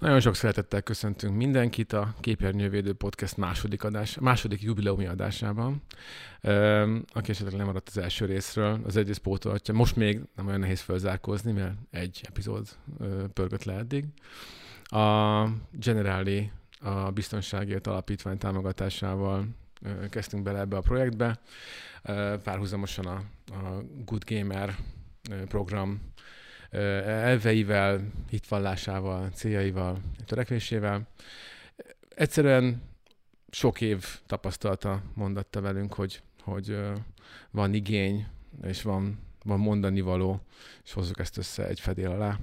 Nagyon sok szeretettel köszöntünk mindenkit a Képernyővédő Podcast második, adás, második jubileumi adásában. Aki esetleg nem maradt az első részről, az egyrészt pótolhatja. Most még nem olyan nehéz felzárkózni, mert egy epizód pörgött le eddig. A Generali, a Biztonságért Alapítvány támogatásával kezdtünk bele ebbe a projektbe. Párhuzamosan a, a Good Gamer program elveivel, hitvallásával, céljaival, törekvésével. Egyszerűen sok év tapasztalata mondatta velünk, hogy, hogy van igény, és van, van mondani való, és hozzuk ezt össze egy fedél alá.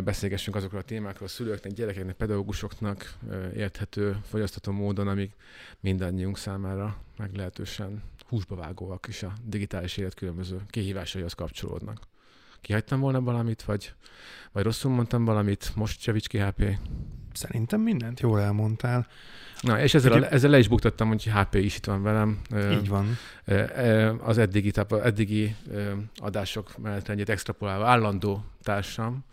Beszélgessünk azokról a témákról a szülőknek, gyerekeknek, pedagógusoknak érthető, fogyasztató módon, amik mindannyiunk számára meglehetősen húsba vágóak is a digitális élet különböző kihívásaihoz kapcsolódnak kihagytam volna valamit, vagy, vagy rosszul mondtam valamit, most javíts ki HP. Szerintem mindent jól elmondtál. Na, és ezzel, Egy... ezzel le is buktattam, hogy HP is itt van velem. Így van. Az eddigi, eddigi adások mellett ennyit extrapolálva állandó társam,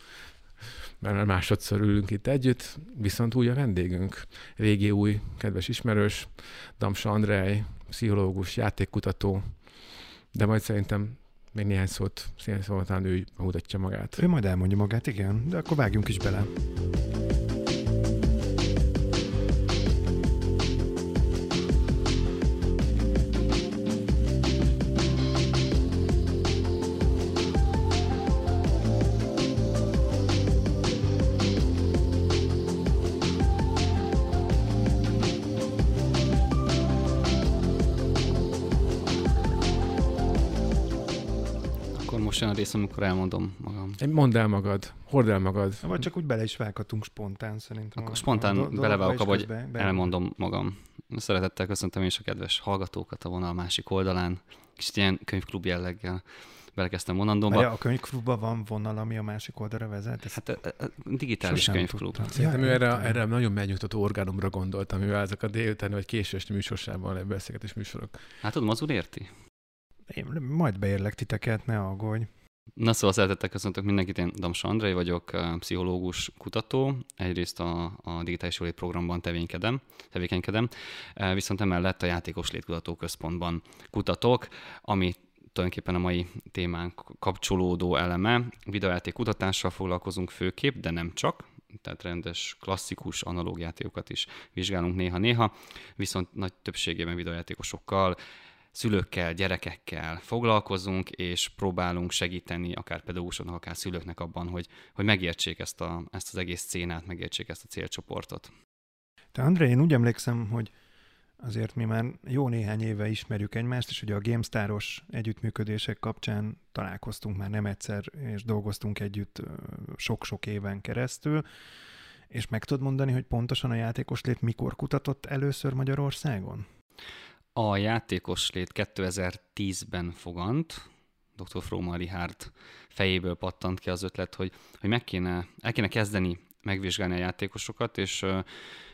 mert másodszor ülünk itt együtt, viszont új a vendégünk. Régi új, kedves ismerős, Damsa Andrej, pszichológus, játékkutató, de majd szerintem még néhány szót, néhány szóval talán ő mutatja magát. Ő majd elmondja magát, igen, de akkor vágjunk is bele. Olyan rész, amikor elmondom magam. Mondd el magad, hord el magad. Vagy csak úgy bele is vághatunk spontán szerintem. Akkor spontán belevágok abba, hogy elmondom magam. Szeretettel köszöntöm is a kedves hallgatókat a vonal másik oldalán. Kicsit ilyen könyvklub jelleggel belekezdtem vonandóba. Mert a könyvklubban van vonal, ami a másik oldalra vezet? Ezt hát a, a digitális könyvklub. Szerintem erre, erre nagyon megnyugtató orgánumra gondolt, amivel ezek a délután vagy késő este műsorsában beszélgetés műsorok. Hát tudom, az úr érti. Én majd beérlek titeket, ne aggódj. Na szóval szeretettel köszöntök mindenkit, én Damsa Andrei vagyok, pszichológus kutató, egyrészt a, a digitális jólét programban tevékenykedem, tevékenykedem, viszont emellett a Játékos Létkutató Központban kutatok, ami tulajdonképpen a mai témánk kapcsolódó eleme. Videojáték kutatással foglalkozunk főképp, de nem csak, tehát rendes, klasszikus analóg játékokat is vizsgálunk néha-néha, viszont nagy többségében videojátékosokkal szülőkkel, gyerekekkel foglalkozunk, és próbálunk segíteni akár pedagógusoknak, akár szülőknek abban, hogy, hogy megértsék ezt, a, ezt az egész szénát, megértsék ezt a célcsoportot. Te André, én úgy emlékszem, hogy azért mi már jó néhány éve ismerjük egymást, és ugye a GameStar-os együttműködések kapcsán találkoztunk már nem egyszer, és dolgoztunk együtt sok-sok éven keresztül. És meg tudod mondani, hogy pontosan a játékos lét mikor kutatott először Magyarországon? A játékos lét 2010-ben fogant, dr. Froma Richard fejéből pattant ki az ötlet, hogy, hogy meg kéne, el kéne kezdeni megvizsgálni a játékosokat, és,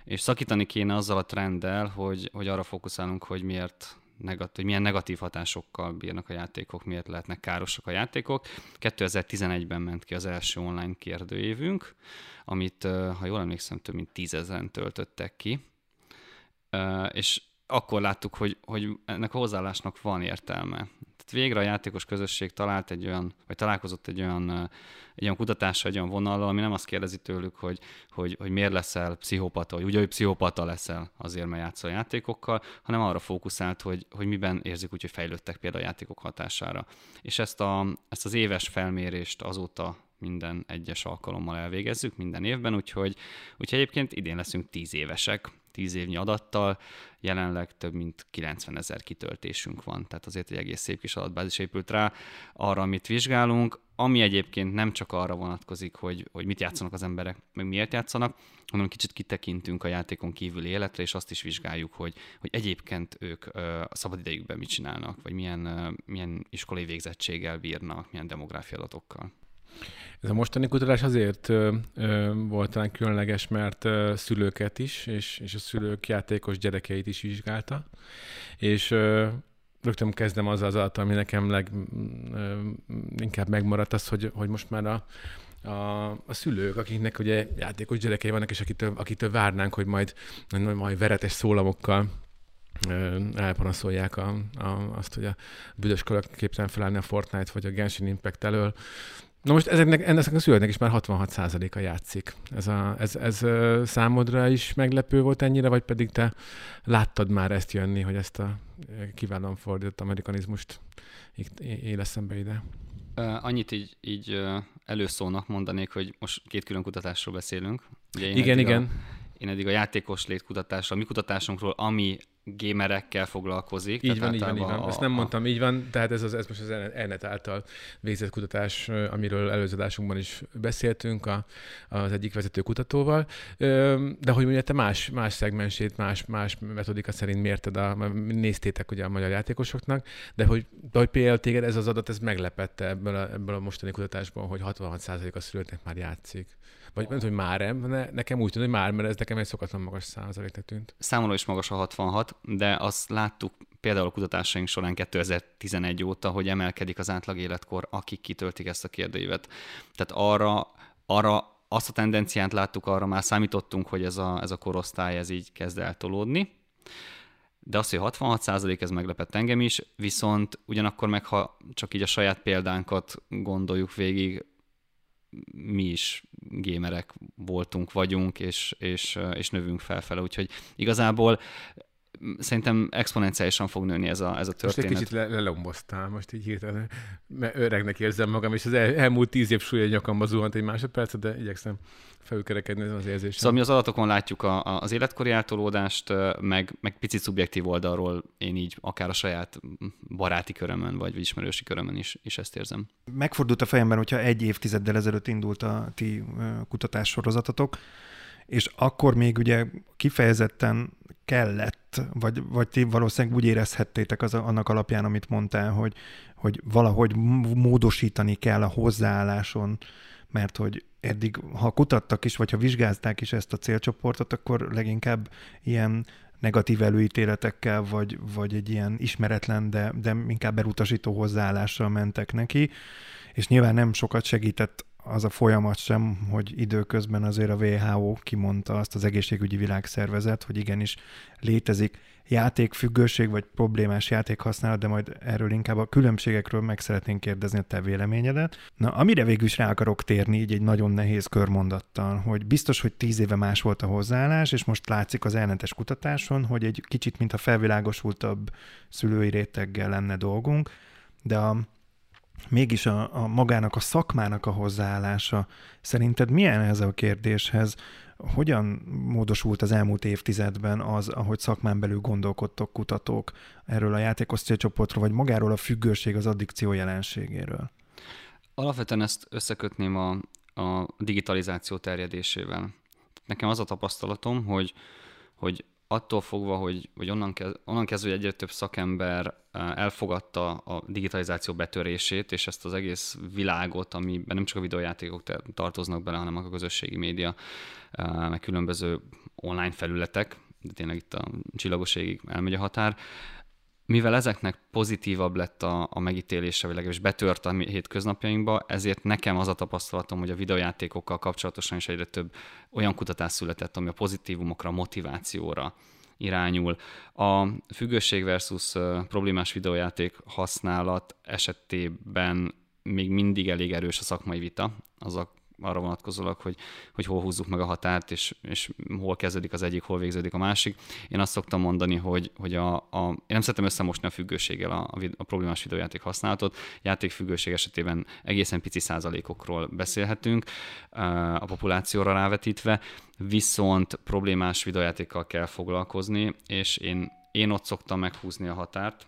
és szakítani kéne azzal a trenddel, hogy, hogy arra fókuszálunk, hogy miért negatív, hogy milyen negatív hatásokkal bírnak a játékok, miért lehetnek károsak a játékok. 2011-ben ment ki az első online kérdőévünk, amit, ha jól emlékszem, több mint tízezeren töltöttek ki, és akkor láttuk, hogy, hogy ennek a hozzáállásnak van értelme. Tehát végre a játékos közösség talált egy olyan, vagy találkozott egy olyan, egy olyan kutatással, egy olyan vonallal, ami nem azt kérdezi tőlük, hogy, hogy, hogy miért leszel pszichopata, vagy ugye, hogy pszichopata leszel azért, mert játszol játékokkal, hanem arra fókuszált, hogy, hogy miben érzik úgy, hogy fejlődtek például a játékok hatására. És ezt, a, ezt az éves felmérést azóta minden egyes alkalommal elvégezzük, minden évben, úgyhogy, úgyhogy egyébként idén leszünk tíz évesek, 10 évnyi adattal, jelenleg több mint 90 ezer kitöltésünk van, tehát azért egy egész szép kis adatbázis épült rá arra, amit vizsgálunk, ami egyébként nem csak arra vonatkozik, hogy, hogy mit játszanak az emberek, meg miért játszanak, hanem kicsit kitekintünk a játékon kívüli életre, és azt is vizsgáljuk, hogy, hogy egyébként ők a szabadidejükben mit csinálnak, vagy milyen, milyen iskolai végzettséggel bírnak, milyen demográfia adatokkal. Ez a mostani kutatás azért ö, ö, volt talán különleges, mert ö, szülőket is, és, és a szülők játékos gyerekeit is vizsgálta, és ö, rögtön kezdem azzal az adat, ami nekem leginkább megmaradt az, hogy, hogy most már a, a, a szülők, akiknek ugye játékos gyerekei vannak, és akitől, akitől várnánk, hogy majd, majd veretes szólamokkal elpanaszolják a, a, azt, hogy a büdös képtelen felállni a Fortnite vagy a Genshin Impact elől. Na most ezeknek, ennek a szülőknek is már 66%-a játszik. Ez, a, ez, ez számodra is meglepő volt ennyire, vagy pedig te láttad már ezt jönni, hogy ezt a kiválóan fordított amerikanizmust él szembe ide? Annyit így, így előszónak mondanék, hogy most két külön kutatásról beszélünk. Ugye igen, igen. A, én eddig a játékos létkutatásra, a mi kutatásunkról, ami gamerekkel foglalkozik. Így van, így van, így van. A, Ezt nem mondtam, így van, tehát ez, az, ez most az Elnet által végzett kutatás, amiről előzőadásunkban is beszéltünk a, az egyik vezető kutatóval, de hogy mondja, te más, más szegmensét, más, más metodika szerint mérted, a, néztétek ugye a magyar játékosoknak, de hogy, de hogy például téged ez az adat, ez meglepette ebből a, ebből a mostani kutatásban, hogy 66% a szülőknek már játszik. Vagy nem hogy már ne, nekem úgy tűnt, hogy már, mert ez nekem egy szokatlan magas százaléknek tűnt. Számomra is magas a 66, de azt láttuk például a kutatásaink során 2011 óta, hogy emelkedik az átlag életkor, akik kitöltik ezt a kérdőívet. Tehát arra, arra azt a tendenciát láttuk, arra már számítottunk, hogy ez a, ez a korosztály ez így kezd eltolódni. De az, hogy 66% ez meglepett engem is, viszont ugyanakkor meg, ha csak így a saját példánkat gondoljuk végig, mi is gémerek voltunk, vagyunk, és, és, és növünk felfele. Úgyhogy igazából szerintem exponenciálisan fog nőni ez a, ez a történet. Most egy kicsit le, lelomboztál, most így hirtelen, mert öregnek érzem magam, és az el, elmúlt tíz év súlya nyakamba zuhant egy másodpercet, de igyekszem felülkerekedni az érzésem. Szóval mi az adatokon látjuk a, a, az életkori eltolódást, meg, meg picit szubjektív oldalról én így akár a saját baráti körömön, vagy ismerősi körömön is, is ezt érzem. Megfordult a fejemben, hogyha egy évtizeddel ezelőtt indult a ti kutatássorozatotok, és akkor még ugye kifejezetten kellett, vagy, vagy ti valószínűleg úgy érezhettétek az, annak alapján, amit mondtál, hogy, hogy valahogy módosítani kell a hozzáálláson, mert hogy eddig, ha kutattak is, vagy ha vizsgázták is ezt a célcsoportot, akkor leginkább ilyen negatív előítéletekkel, vagy, vagy egy ilyen ismeretlen, de, de inkább elutasító hozzáállással mentek neki, és nyilván nem sokat segített az a folyamat sem, hogy időközben azért a WHO kimondta azt az egészségügyi világszervezet, hogy igenis létezik játékfüggőség vagy problémás játékhasználat, de majd erről inkább a különbségekről meg szeretnénk kérdezni a te véleményedet. Na, amire végül is rá akarok térni, így egy nagyon nehéz körmondattal, hogy biztos, hogy tíz éve más volt a hozzáállás, és most látszik az elnetes kutatáson, hogy egy kicsit, mintha felvilágosultabb szülői réteggel lenne dolgunk, de a mégis a, a magának, a szakmának a hozzáállása szerinted milyen ez a kérdéshez? Hogyan módosult az elmúlt évtizedben az, ahogy szakmán belül gondolkodtok kutatók erről a játékos célcsoportról, vagy magáról a függőség az addikció jelenségéről? Alapvetően ezt összekötném a, a digitalizáció terjedésével. Nekem az a tapasztalatom, hogy, hogy attól fogva, hogy, hogy onnan, kez, onnan kezdve, hogy egyre több szakember elfogadta a digitalizáció betörését, és ezt az egész világot, amiben nem csak a videójátékok tartoznak bele, hanem a közösségi média, meg különböző online felületek, de tényleg itt a csillagosségig elmegy a határ, mivel ezeknek pozitívabb lett a, a megítélése, vagy legalábbis betört a hétköznapjainkba, ezért nekem az a tapasztalatom, hogy a videojátékokkal kapcsolatosan is egyre több olyan kutatás született, ami a pozitívumokra, a motivációra irányul. A függőség versus problémás videójáték használat esetében még mindig elég erős a szakmai vita. Az arra vonatkozólag, hogy, hogy hol húzzuk meg a határt, és, és hol kezdődik az egyik, hol végződik a másik. Én azt szoktam mondani, hogy, hogy a, a, én nem szeretem összemosni a függőséggel a, a, a problémás videójáték használatot. Játékfüggőség esetében egészen pici százalékokról beszélhetünk a populációra rávetítve, viszont problémás videójátékkal kell foglalkozni, és én, én ott szoktam meghúzni a határt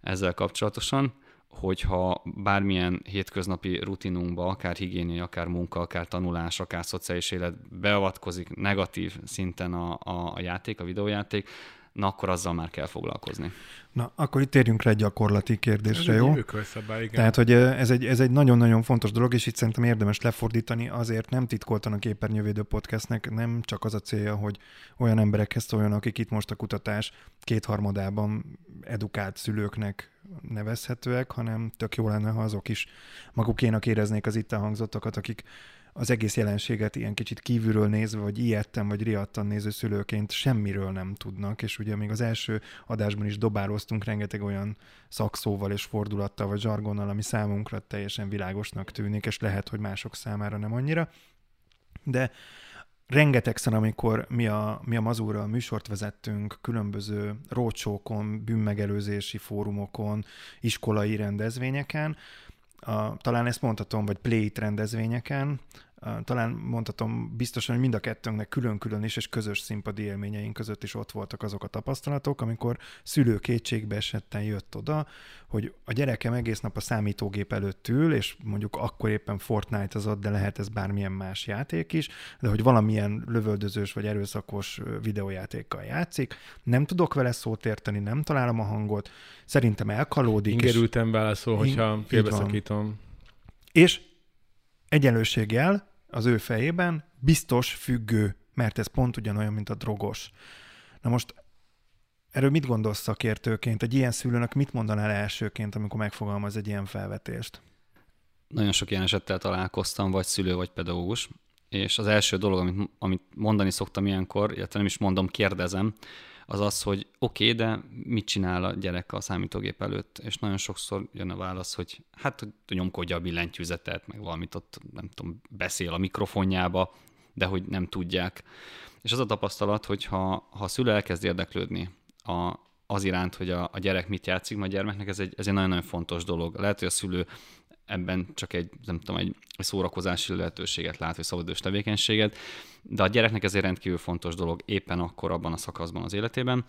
ezzel kapcsolatosan, hogyha bármilyen hétköznapi rutinunkba, akár higiénia, akár munka, akár tanulás, akár szociális élet beavatkozik negatív szinten a, a, a játék, a videójáték, na akkor azzal már kell foglalkozni. Na, akkor itt térjünk rá egy gyakorlati kérdésre, ez jó? Ökölszabály, igen. Tehát, hogy ez egy, ez egy nagyon-nagyon fontos dolog, és itt szerintem érdemes lefordítani, azért nem titkoltan a Képernyővédő Podcastnek nem csak az a célja, hogy olyan emberekhez szóljon, akik itt most a kutatás kétharmadában edukált szülőknek nevezhetőek, hanem tök jó lenne, ha azok is magukénak éreznék az itt elhangzottakat, akik az egész jelenséget ilyen kicsit kívülről nézve, vagy ijedten, vagy riadtan néző szülőként semmiről nem tudnak, és ugye még az első adásban is dobáloztunk rengeteg olyan szakszóval és fordulattal, vagy zsargonnal, ami számunkra teljesen világosnak tűnik, és lehet, hogy mások számára nem annyira. De rengetegszer, amikor mi a, mi a Mazúra műsort vezettünk, különböző rócsókon, bűnmegelőzési fórumokon, iskolai rendezvényeken, a, talán ezt mondhatom, vagy play rendezvényeken, talán mondhatom biztosan, hogy mind a kettőnknek külön-külön is és közös színpadi élményeink között is ott voltak azok a tapasztalatok, amikor szülő kétségbe esetten jött oda, hogy a gyerekem egész nap a számítógép előtt ül, és mondjuk akkor éppen Fortnite az de lehet ez bármilyen más játék is, de hogy valamilyen lövöldözős vagy erőszakos videójátékkal játszik, nem tudok vele szót érteni, nem találom a hangot, szerintem elkalódik. Ingerültem válaszol, hogyha félbeszakítom. És egyenlőséggel az ő fejében biztos függő, mert ez pont ugyanolyan, mint a drogos. Na most erről mit gondolsz szakértőként? Egy ilyen szülőnek mit mondanál elsőként, amikor megfogalmaz egy ilyen felvetést? Nagyon sok ilyen esettel találkoztam, vagy szülő, vagy pedagógus, és az első dolog, amit, amit mondani szoktam ilyenkor, illetve nem is mondom, kérdezem, az az, hogy oké, okay, de mit csinál a gyerek a számítógép előtt? És nagyon sokszor jön a válasz, hogy hát hogy nyomkodja a billentyűzetet, meg valamit ott, nem tudom, beszél a mikrofonjába, de hogy nem tudják. És az a tapasztalat, hogy ha, ha a szülő elkezd érdeklődni a, az iránt, hogy a, a gyerek mit játszik, mert a gyermeknek ez egy, ez egy nagyon-nagyon fontos dolog. Lehet, hogy a szülő ebben csak egy, nem tudom, egy, szórakozási lehetőséget lát, vagy szabadidős tevékenységet, de a gyereknek ez egy rendkívül fontos dolog éppen akkor abban a szakaszban az életében,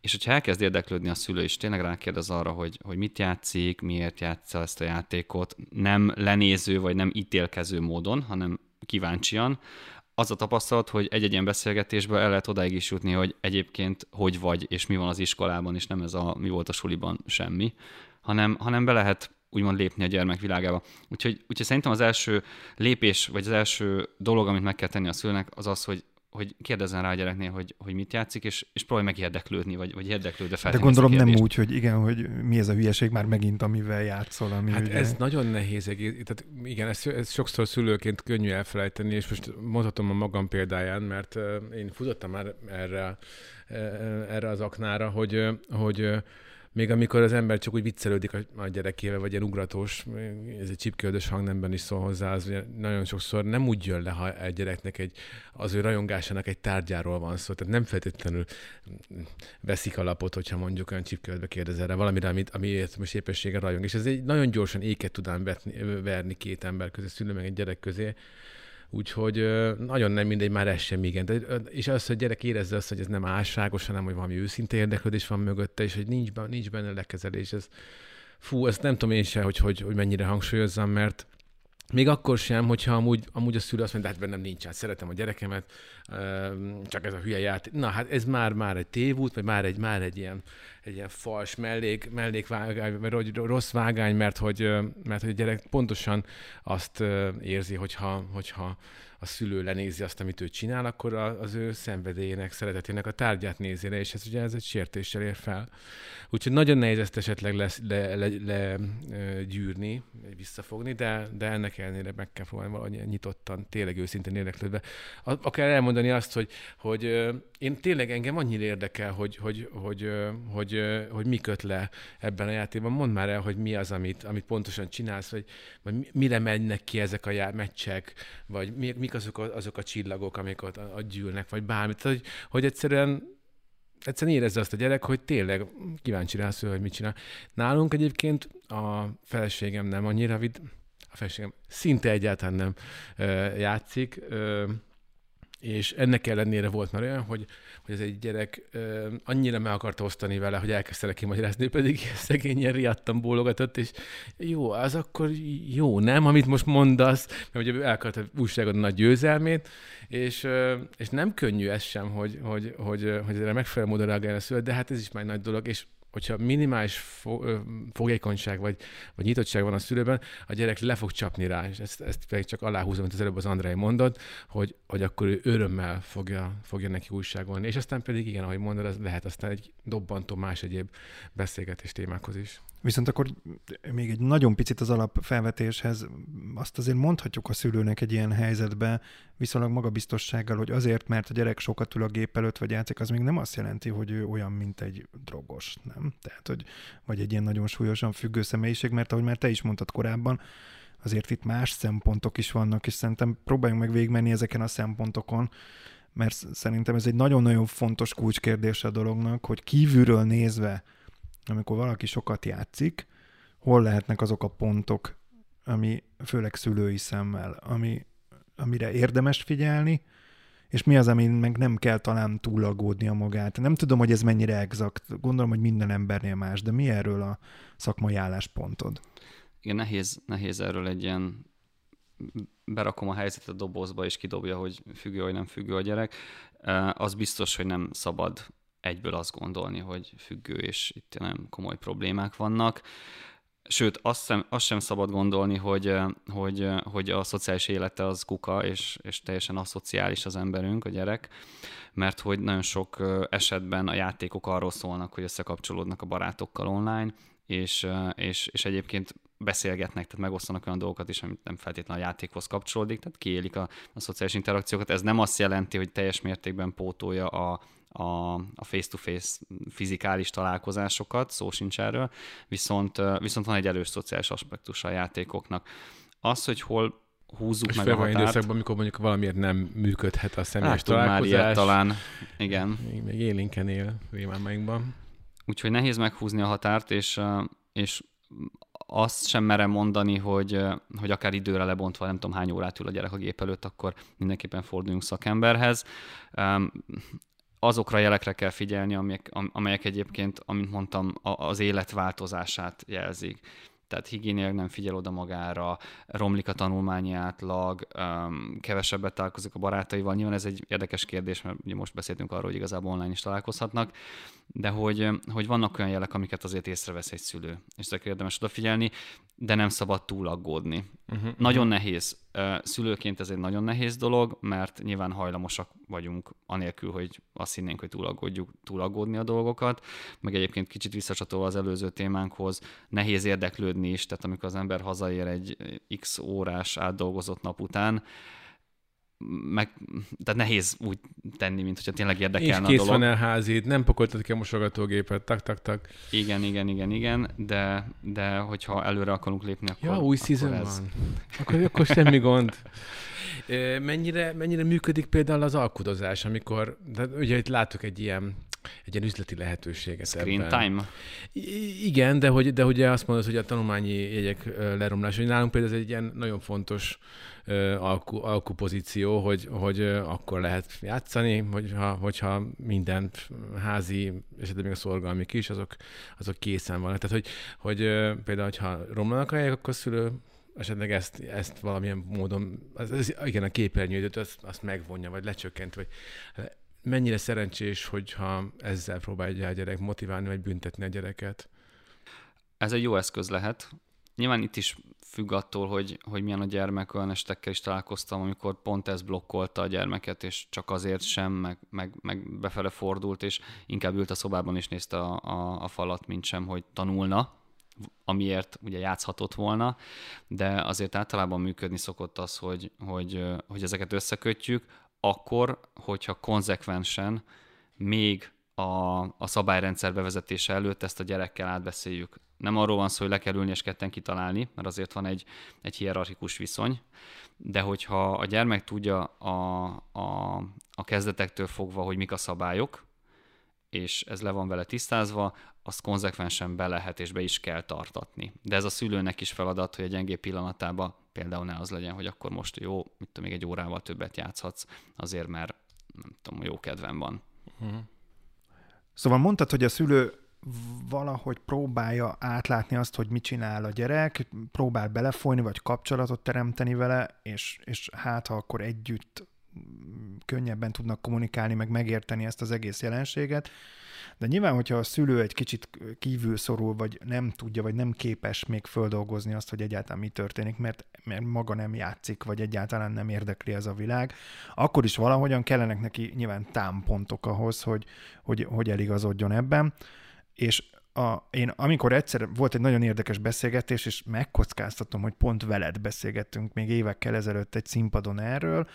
és hogyha elkezd érdeklődni a szülő, és tényleg rákérdez arra, hogy, hogy mit játszik, miért játsza ezt a játékot, nem lenéző, vagy nem ítélkező módon, hanem kíváncsian, az a tapasztalat, hogy egy-egy ilyen beszélgetésből el lehet odáig is jutni, hogy egyébként hogy vagy, és mi van az iskolában, és nem ez a mi volt a suliban semmi, hanem, hanem be lehet úgymond lépni a gyermek világába. Úgyhogy, úgyhogy szerintem az első lépés, vagy az első dolog, amit meg kell tenni a szülőnek, az az, hogy hogy kérdezzen rá a gyereknél, hogy, hogy mit játszik, és, és próbálj meg érdeklődni, vagy, vagy érdeklődve fel. De gondolom nem úgy, hogy igen, hogy mi ez a hülyeség már megint, amivel játszol. Ami hát ugye... ez nagyon nehéz egész. Tehát igen, ezt, ezt sokszor szülőként könnyű elfelejteni, és most mondhatom a magam példáján, mert én futottam már erre, erre az aknára, hogy, hogy még amikor az ember csak úgy viccelődik a, a gyerekével, vagy ilyen ugratós, ez egy csipköldös hangnemben is szól hozzá, az nagyon sokszor nem úgy jön le, ha egy gyereknek egy, az ő rajongásának egy tárgyáról van szó, tehát nem feltétlenül veszik a lapot, hogyha mondjuk olyan csipköldbe kérdezel rá valamire, amit, amiért most épessége rajong. És ez egy nagyon gyorsan éket tudán vetni, verni két ember közé, szülő meg egy gyerek közé, Úgyhogy nagyon nem mindegy, már ez sem igen. De, és az, hogy gyerek érezze azt, hogy ez nem álságos, hanem hogy valami őszinte érdeklődés van mögötte, és hogy nincs, nincs benne lekezelés. Ez, fú, ezt nem tudom én sem, hogy, hogy, hogy mennyire hangsúlyozzam, mert még akkor sem, hogyha amúgy, amúgy a szülő azt mondja, hát bennem nincs, hát szeretem a gyerekemet, csak ez a hülye játék. Na hát ez már, már egy tévút, vagy már egy, már egy ilyen, egy ilyen fals mellék, mellékvágány, vagy rossz vágány, mert hogy, mert hogy a gyerek pontosan azt érzi, hogyha, hogyha a szülő lenézi azt, amit ő csinál, akkor az ő szenvedélyének, szeretetének a tárgyát nézi le, és ez ugye ez egy sértéssel ér fel. Úgyhogy nagyon nehéz ezt esetleg lesz, le, le, le, gyűrni, visszafogni, de, de ennek ellenére meg kell próbálni valahogy nyitottan, tényleg őszintén érdeklődve. Akár elmondani azt, hogy, hogy én tényleg engem annyira érdekel, hogy, hogy, hogy, hogy, hogy, hogy mi köt le ebben a játékban. Mondd már el, hogy mi az, amit, amit pontosan csinálsz, vagy, vagy mire mennek ki ezek a já- meccsek, vagy mi, mik azok a, azok a csillagok, amik ott, ott gyűlnek, vagy bármit. Hogy, hogy egyszerűen egyszerűen érezze azt a gyerek, hogy tényleg kíváncsi rá szül, hogy mit csinál. Nálunk egyébként a feleségem nem annyira vid, a feleségem szinte egyáltalán nem ö, játszik, ö, és ennek ellenére volt már olyan, hogy, hogy ez egy gyerek uh, annyira meg akarta osztani vele, hogy elkezdte neki magyarázni, pedig szegényen riadtam bólogatott, és jó, az akkor jó, nem, amit most mondasz, mert ugye el akarta újságodni nagy győzelmét, és, uh, és nem könnyű ez sem, hogy, hogy, hogy, hogy erre megfelelő módon reagálni a szület, de hát ez is már egy nagy dolog, és hogyha minimális fo- fogékonyság vagy, vagy nyitottság van a szülőben, a gyerek le fog csapni rá, és ezt, ezt pedig csak aláhúzom, amit az előbb az Andrei mondott, hogy, hogy akkor ő örömmel fogja, fogja neki újságolni. És aztán pedig igen, ahogy mondod, ez lehet aztán egy dobbantó más egyéb beszélgetés témákhoz is. Viszont akkor még egy nagyon picit az alapfelvetéshez, azt azért mondhatjuk a szülőnek egy ilyen helyzetbe viszonylag magabiztossággal, hogy azért, mert a gyerek sokat ül a gép előtt vagy játszik, az még nem azt jelenti, hogy ő olyan, mint egy drogos, nem? Tehát, hogy vagy egy ilyen nagyon súlyosan függő személyiség, mert ahogy már te is mondtad korábban, azért itt más szempontok is vannak, és szerintem próbáljunk meg végigmenni ezeken a szempontokon, mert szerintem ez egy nagyon-nagyon fontos kulcskérdés a dolognak, hogy kívülről nézve amikor valaki sokat játszik, hol lehetnek azok a pontok, ami főleg szülői szemmel, ami, amire érdemes figyelni, és mi az, amin meg nem kell talán a magát. Nem tudom, hogy ez mennyire exakt, gondolom, hogy minden embernél más, de mi erről a szakmai álláspontod? Igen, nehéz, nehéz erről egy ilyen berakom a helyzetet a dobozba, és kidobja, hogy függő vagy nem függő a gyerek. Az biztos, hogy nem szabad egyből azt gondolni, hogy függő, és itt nem komoly problémák vannak. Sőt, azt sem, azt sem szabad gondolni, hogy, hogy, hogy a szociális élete az kuka, és, és teljesen aszociális az emberünk, a gyerek, mert hogy nagyon sok esetben a játékok arról szólnak, hogy összekapcsolódnak a barátokkal online, és, és, és egyébként beszélgetnek, tehát megosztanak olyan dolgokat is, amit nem feltétlenül a játékhoz kapcsolódik, tehát kiélik a, a szociális interakciókat. Ez nem azt jelenti, hogy teljes mértékben pótolja a, a, a face-to-face fizikális találkozásokat, szó sincs erről, viszont, viszont van egy erős szociális aspektus a játékoknak. Az, hogy hol húzzuk és meg a határt. időszakban, amikor mondjuk valamiért nem működhet a személyes találkozás. már ilyet talán, igen. Még, még élénken él rémálmainkban. Úgyhogy nehéz meghúzni a határt, és, és azt sem merem mondani, hogy, hogy akár időre lebontva, nem tudom hány órát ül a gyerek a gép előtt, akkor mindenképpen forduljunk szakemberhez azokra a jelekre kell figyelni, amelyek, amelyek egyébként, amint mondtam, az élet változását jelzik. Tehát higiénileg nem figyel oda magára, romlik a tanulmányi átlag, kevesebbet találkozik a barátaival. Nyilván ez egy érdekes kérdés, mert ugye most beszéltünk arról, hogy igazából online is találkozhatnak, de hogy, hogy vannak olyan jelek, amiket azért észrevesz egy szülő, és ezekre érdemes odafigyelni, de nem szabad túl aggódni. Uh-huh, nagyon uh-huh. nehéz. Szülőként ez egy nagyon nehéz dolog, mert nyilván hajlamosak vagyunk, anélkül, hogy azt hinnénk, hogy túl, aggódjuk, túl aggódni a dolgokat, meg egyébként kicsit visszacsatolva az előző témánkhoz, nehéz érdeklődni is, tehát amikor az ember hazaér egy x órás átdolgozott nap után, meg, tehát nehéz úgy tenni, mint hogyha tényleg érdekelne És kész a dolog. van elházid, nem pakoltad ki a mosogatógépet, tak, tak, tak. Igen, igen, igen, igen, de, de hogyha előre akarunk lépni, akkor Ja, új season ez... van. Akkor, akkor semmi gond. Mennyire, mennyire működik például az alkudozás, amikor, de ugye itt látok egy ilyen egy ilyen üzleti lehetőséget Screen ebben. time? I- igen, de hogy, de ugye azt mondod, hogy a tanulmányi jegyek leromlása, hogy nálunk például ez egy ilyen nagyon fontos alku, alkupozíció, hogy, hogy akkor lehet játszani, hogyha, hogyha minden házi, esetleg még a szorgalmi is, azok, azok készen vannak. Tehát, hogy, hogy például, hogyha romlanak a helyek, akkor szülő esetleg ezt, ezt valamilyen módon, az, az, igen, a képernyőt azt, azt megvonja, vagy lecsökkent, vagy mennyire szerencsés, hogyha ezzel próbálja a gyerek motiválni, vagy büntetni a gyereket? Ez egy jó eszköz lehet. Nyilván itt is függ attól, hogy, hogy milyen a gyermek, olyan estekkel is találkoztam, amikor pont ez blokkolta a gyermeket, és csak azért sem, meg, meg, meg befele fordult, és inkább ült a szobában és nézte a, a, a falat, mint sem, hogy tanulna, amiért ugye játszhatott volna, de azért általában működni szokott az, hogy, hogy, hogy ezeket összekötjük, akkor, hogyha konzekvensen még a, a szabályrendszer bevezetése előtt ezt a gyerekkel átbeszéljük. Nem arról van szó, hogy le kell ülni és ketten kitalálni, mert azért van egy, egy hierarchikus viszony, de hogyha a gyermek tudja a, a, a kezdetektől fogva, hogy mik a szabályok, és ez le van vele tisztázva, azt konzekvensen be lehet és be is kell tartatni. De ez a szülőnek is feladat, hogy a gyengé pillanatában például ne az legyen, hogy akkor most jó, mit tudom, még egy órával többet játszhatsz, azért mert nem tudom, jó kedvem van. Uh-huh. Szóval mondtad, hogy a szülő valahogy próbálja átlátni azt, hogy mit csinál a gyerek, próbál belefolyni, vagy kapcsolatot teremteni vele, és, és hát ha akkor együtt könnyebben tudnak kommunikálni, meg megérteni ezt az egész jelenséget. De nyilván, hogyha a szülő egy kicsit kívül szorul, vagy nem tudja, vagy nem képes még földolgozni azt, hogy egyáltalán mi történik, mert, mert maga nem játszik, vagy egyáltalán nem érdekli ez a világ, akkor is valahogyan kellenek neki nyilván támpontok ahhoz, hogy, hogy, hogy eligazodjon ebben. És a, én amikor egyszer volt egy nagyon érdekes beszélgetés, és megkockáztatom, hogy pont veled beszélgettünk még évekkel ezelőtt egy színpadon erről,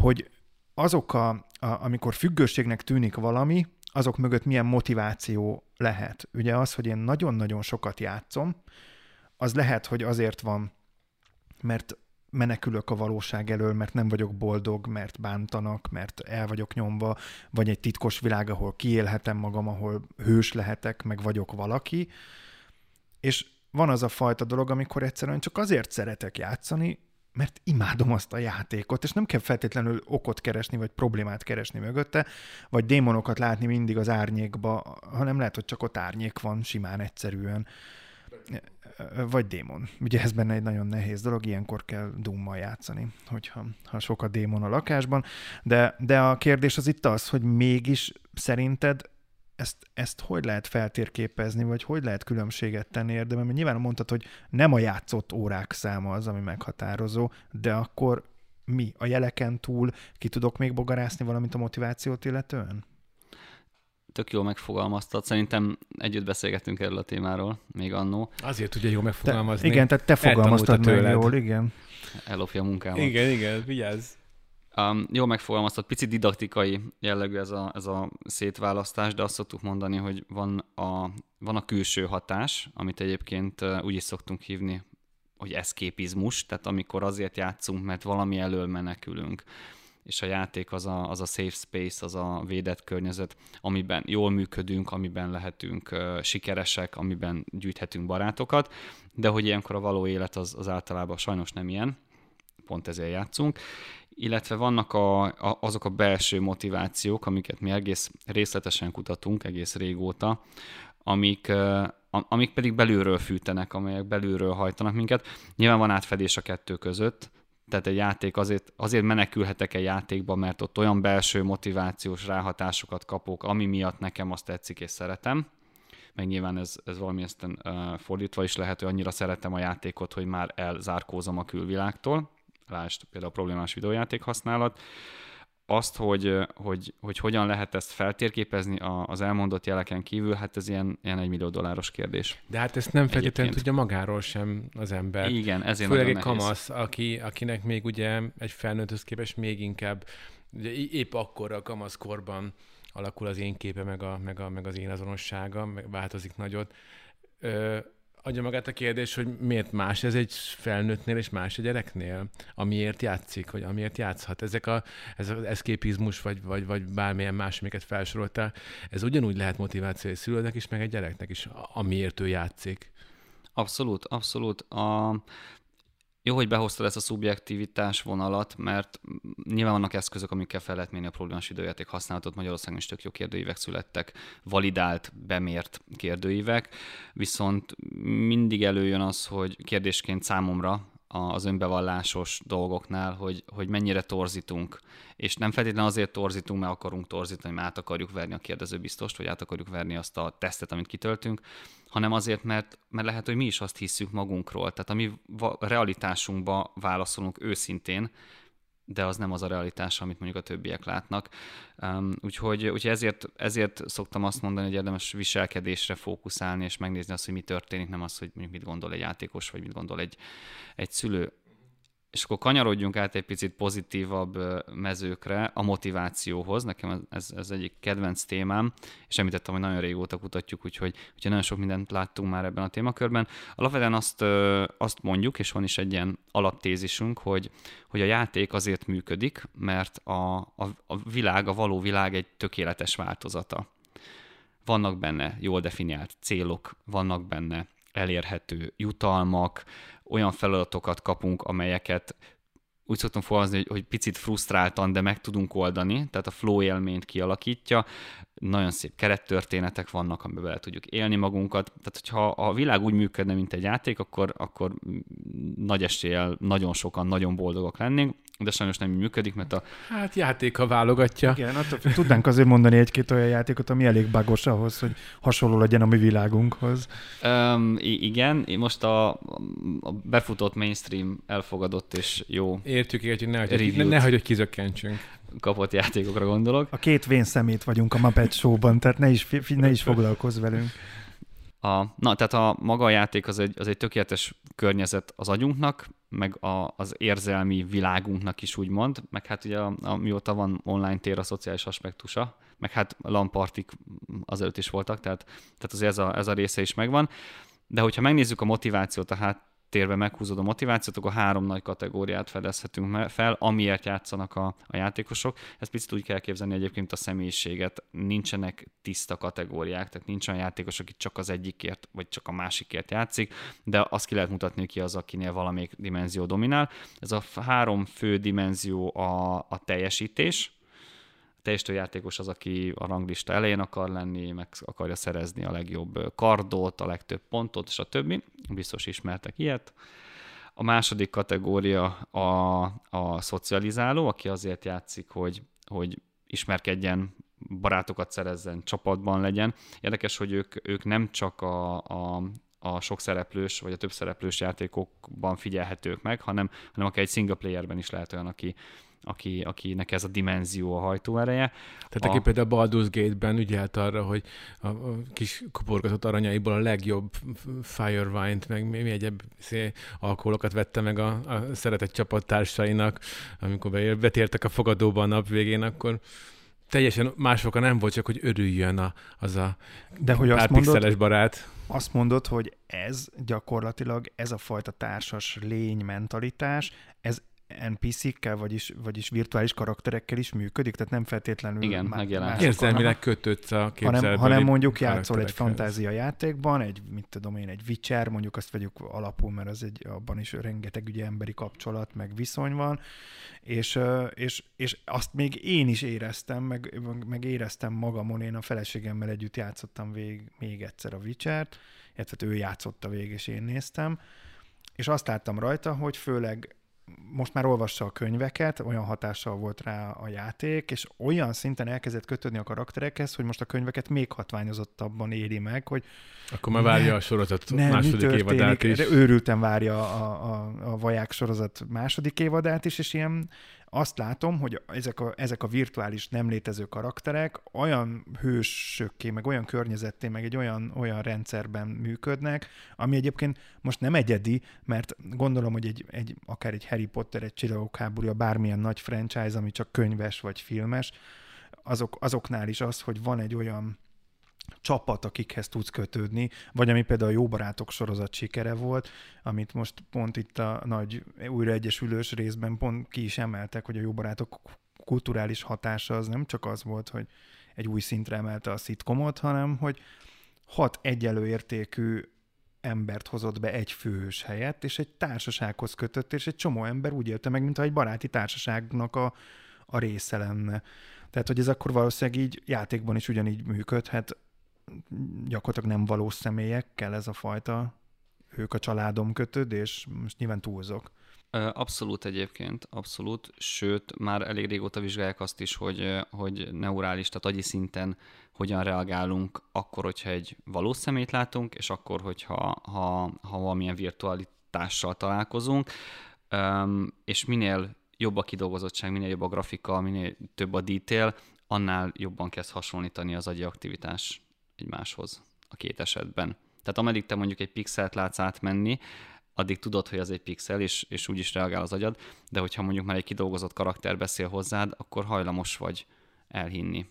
hogy azok, a, a, amikor függőségnek tűnik valami, azok mögött milyen motiváció lehet. Ugye az, hogy én nagyon-nagyon sokat játszom, az lehet, hogy azért van, mert menekülök a valóság elől, mert nem vagyok boldog, mert bántanak, mert el vagyok nyomva, vagy egy titkos világ, ahol kiélhetem magam, ahol hős lehetek, meg vagyok valaki. És van az a fajta dolog, amikor egyszerűen csak azért szeretek játszani, mert imádom azt a játékot, és nem kell feltétlenül okot keresni, vagy problémát keresni mögötte, vagy démonokat látni mindig az árnyékba, hanem lehet, hogy csak ott árnyék van, simán, egyszerűen. Vagy démon. Ugye ez benne egy nagyon nehéz dolog, ilyenkor kell dummal játszani, hogyha ha sok a démon a lakásban. De, de a kérdés az itt az, hogy mégis szerinted ezt, ezt hogy lehet feltérképezni, vagy hogy lehet különbséget tenni érdemben? Mert nyilván mondtad, hogy nem a játszott órák száma az, ami meghatározó, de akkor mi? A jeleken túl ki tudok még bogarászni valamit a motivációt illetően? Tök jól megfogalmaztad. Szerintem együtt beszélgettünk erről a témáról, még annó. Azért tudja jól megfogalmazni. Te, igen, tehát te fogalmaztad meg jól, igen. Ellopja a munkámat. Igen, igen, vigyázz. Um, jól megfogalmaztad, picit didaktikai jellegű ez a, ez a szétválasztás, de azt szoktuk mondani, hogy van a, van a külső hatás, amit egyébként úgy is szoktunk hívni, hogy eszképizmus, tehát amikor azért játszunk, mert valami elől menekülünk és a játék az a, az a safe space, az a védett környezet, amiben jól működünk, amiben lehetünk uh, sikeresek, amiben gyűjthetünk barátokat, de hogy ilyenkor a való élet az, az általában sajnos nem ilyen, pont ezért játszunk, illetve vannak a, a, azok a belső motivációk, amiket mi egész részletesen kutatunk egész régóta, amik, amik pedig belülről fűtenek, amelyek belülről hajtanak minket. Nyilván van átfedés a kettő között, tehát egy játék azért, azért menekülhetek egy játékba, mert ott olyan belső motivációs ráhatásokat kapok, ami miatt nekem azt tetszik és szeretem. Meg nyilván ez, ez valami uh, fordítva is lehet, hogy annyira szeretem a játékot, hogy már elzárkózom a külvilágtól lásd például a problémás videójáték használat, azt, hogy, hogy, hogy hogyan lehet ezt feltérképezni az elmondott jeleken kívül, hát ez ilyen, ilyen egy millió dolláros kérdés. De hát ezt nem feltétlenül tudja magáról sem az ember. Igen, ezért Főleg egy kamasz, aki, akinek még ugye egy felnőtthöz képest még inkább, ugye épp akkor a kamaszkorban alakul az én képe, meg, a, meg, a, meg az én azonossága, meg változik nagyot. Ö, adja magát a kérdés, hogy miért más ez egy felnőttnél és más egy gyereknél, amiért játszik, vagy amiért játszhat. Ezek a, ez az eszképizmus, vagy, vagy, vagy bármilyen más, amiket felsoroltál, ez ugyanúgy lehet motiváció egy szülőnek is, meg egy gyereknek is, amiért ő játszik. Abszolút, abszolút. A, jó, hogy behoztad ezt a szubjektivitás vonalat, mert nyilván vannak eszközök, amikkel fel lehet mérni a problémás időjáték használatot. Magyarországon is tök jó kérdőívek születtek, validált, bemért kérdőívek, viszont mindig előjön az, hogy kérdésként számomra az önbevallásos dolgoknál, hogy, hogy mennyire torzítunk. És nem feltétlenül azért torzítunk, mert akarunk torzítani, mert át akarjuk verni a kérdező biztost, vagy át akarjuk verni azt a tesztet, amit kitöltünk, hanem azért, mert, mert lehet, hogy mi is azt hiszük magunkról. Tehát a mi realitásunkba válaszolunk őszintén, de az nem az a realitás, amit mondjuk a többiek látnak. Úgyhogy, úgyhogy ezért, ezért szoktam azt mondani, hogy érdemes viselkedésre fókuszálni, és megnézni azt, hogy mi történik, nem az, hogy mondjuk mit gondol egy játékos, vagy mit gondol egy, egy szülő. És akkor kanyarodjunk át egy picit pozitívabb mezőkre, a motivációhoz. Nekem ez, ez egyik kedvenc témám, és említettem, hogy nagyon régóta kutatjuk, úgyhogy, úgyhogy nagyon sok mindent láttunk már ebben a témakörben. Alapvetően azt, azt mondjuk, és van is egy ilyen alaptézisünk, hogy, hogy a játék azért működik, mert a, a, a világ, a való világ egy tökéletes változata. Vannak benne jól definiált célok, vannak benne elérhető jutalmak, olyan feladatokat kapunk, amelyeket úgy szoktam fogalmazni, hogy, hogy picit frusztráltan, de meg tudunk oldani, tehát a flow élményt kialakítja, nagyon szép kerettörténetek vannak, amiben bele tudjuk élni magunkat. Tehát, hogyha a világ úgy működne, mint egy játék, akkor, akkor nagy eséllyel nagyon sokan nagyon boldogok lennénk, de sajnos nem működik, mert a... Hát játéka válogatja. Igen, attól tudnánk azért mondani egy-két olyan játékot, ami elég bagos ahhoz, hogy hasonló legyen a mi világunkhoz. Um, igen, most a, a befutott mainstream elfogadott és jó Értjük, értjük, nehogy, ne, nehogy hogy kizökkentsünk kapott játékokra gondolok. A két vén szemét vagyunk a Muppet Show-ban, tehát ne is, ne is foglalkozz velünk. A, na, tehát a maga a játék az egy, az egy tökéletes környezet az agyunknak, meg a, az érzelmi világunknak is úgymond, meg hát ugye a, a, mióta van online tér a szociális aspektusa, meg hát lampartik azelőtt is voltak, tehát, tehát azért ez a, ez a része is megvan. De hogyha megnézzük a motivációt, tehát térve meghúzod a motivációt, akkor három nagy kategóriát fedezhetünk fel, amiért játszanak a, a játékosok. Ezt picit úgy kell képzelni egyébként a személyiséget. Nincsenek tiszta kategóriák, tehát nincs olyan játékos, aki csak az egyikért, vagy csak a másikért játszik, de azt ki lehet mutatni, ki az, akinél valamelyik dimenzió dominál. Ez a három fő dimenzió a, a teljesítés, teljesítő játékos az, aki a ranglista elején akar lenni, meg akarja szerezni a legjobb kardot, a legtöbb pontot, és a többi. Biztos ismertek ilyet. A második kategória a, a szocializáló, aki azért játszik, hogy, hogy ismerkedjen, barátokat szerezzen, csapatban legyen. Érdekes, hogy ők, ők nem csak a, a, a sok szereplős vagy a több szereplős játékokban figyelhetők meg, hanem, hanem akár egy single playerben is lehet olyan, aki, aki, akinek ez a dimenzió a hajtóereje. Tehát a... aki például Baldur's Gate-ben ügyelt arra, hogy a, a kis kuporgatott aranyaiból a legjobb Firewine-t, meg mi egyéb alkoholokat vette meg a, a szeretett csapattársainak, amikor betértek a fogadóba a nap végén, akkor teljesen másokkal nem volt, csak hogy örüljön a, az a De hogy azt mondod, barát. Azt mondod, hogy ez gyakorlatilag, ez a fajta társas lény mentalitás, ez NPC-kkel, vagyis, vagyis virtuális karakterekkel is működik, tehát nem feltétlenül Igen, má- Érzelmileg kötődsz a hanem, hanem mondjuk játszol egy fantázia játékban, egy, mit tudom én, egy Witcher, mondjuk azt vegyük alapul, mert az egy, abban is rengeteg ugye emberi kapcsolat, meg viszony van, és, és, és azt még én is éreztem, meg, meg éreztem magamon, én a feleségemmel együtt játszottam vég, még egyszer a Witcher-t, illetve ő játszotta végig, és én néztem, és azt láttam rajta, hogy főleg most már olvassa a könyveket, olyan hatással volt rá a játék, és olyan szinten elkezdett kötődni a karakterekhez, hogy most a könyveket még hatványozottabban éri meg, hogy akkor már várja ne, a sorozat ne, második évadát is. Őrülten várja a, a, a Vaják sorozat második évadát is, és ilyen azt látom, hogy ezek a, ezek a virtuális nem létező karakterek olyan hősökké, meg olyan környezetté, meg egy olyan, olyan rendszerben működnek, ami egyébként most nem egyedi, mert gondolom, hogy egy, egy akár egy Harry Potter, egy Csillagok háborúja, bármilyen nagy franchise, ami csak könyves vagy filmes, azok, azoknál is az, hogy van egy olyan csapat, akikhez tudsz kötődni, vagy ami például a Jó Barátok sorozat sikere volt, amit most pont itt a nagy újraegyesülős részben pont ki is emeltek, hogy a Jó Barátok kulturális hatása az nem csak az volt, hogy egy új szintre emelte a szitkomot, hanem hogy hat egyelő értékű embert hozott be egy főhős helyett, és egy társasághoz kötött, és egy csomó ember úgy élte meg, mintha egy baráti társaságnak a, a része lenne. Tehát, hogy ez akkor valószínűleg így játékban is ugyanígy működhet, gyakorlatilag nem valós személyekkel ez a fajta ők a családom kötődés, most nyilván túlzok. Abszolút egyébként, abszolút, sőt, már elég régóta vizsgálják azt is, hogy, hogy neurális, tehát agyi szinten hogyan reagálunk akkor, hogyha egy valós szemét látunk, és akkor, hogyha ha, ha valamilyen virtualitással találkozunk, és minél jobb a kidolgozottság, minél jobb a grafika, minél több a detail, annál jobban kezd hasonlítani az agyi aktivitás egymáshoz a két esetben. Tehát ameddig te mondjuk egy pixelt látsz átmenni, addig tudod, hogy az egy pixel, és, és úgy is reagál az agyad, de hogyha mondjuk már egy kidolgozott karakter beszél hozzád, akkor hajlamos vagy elhinni.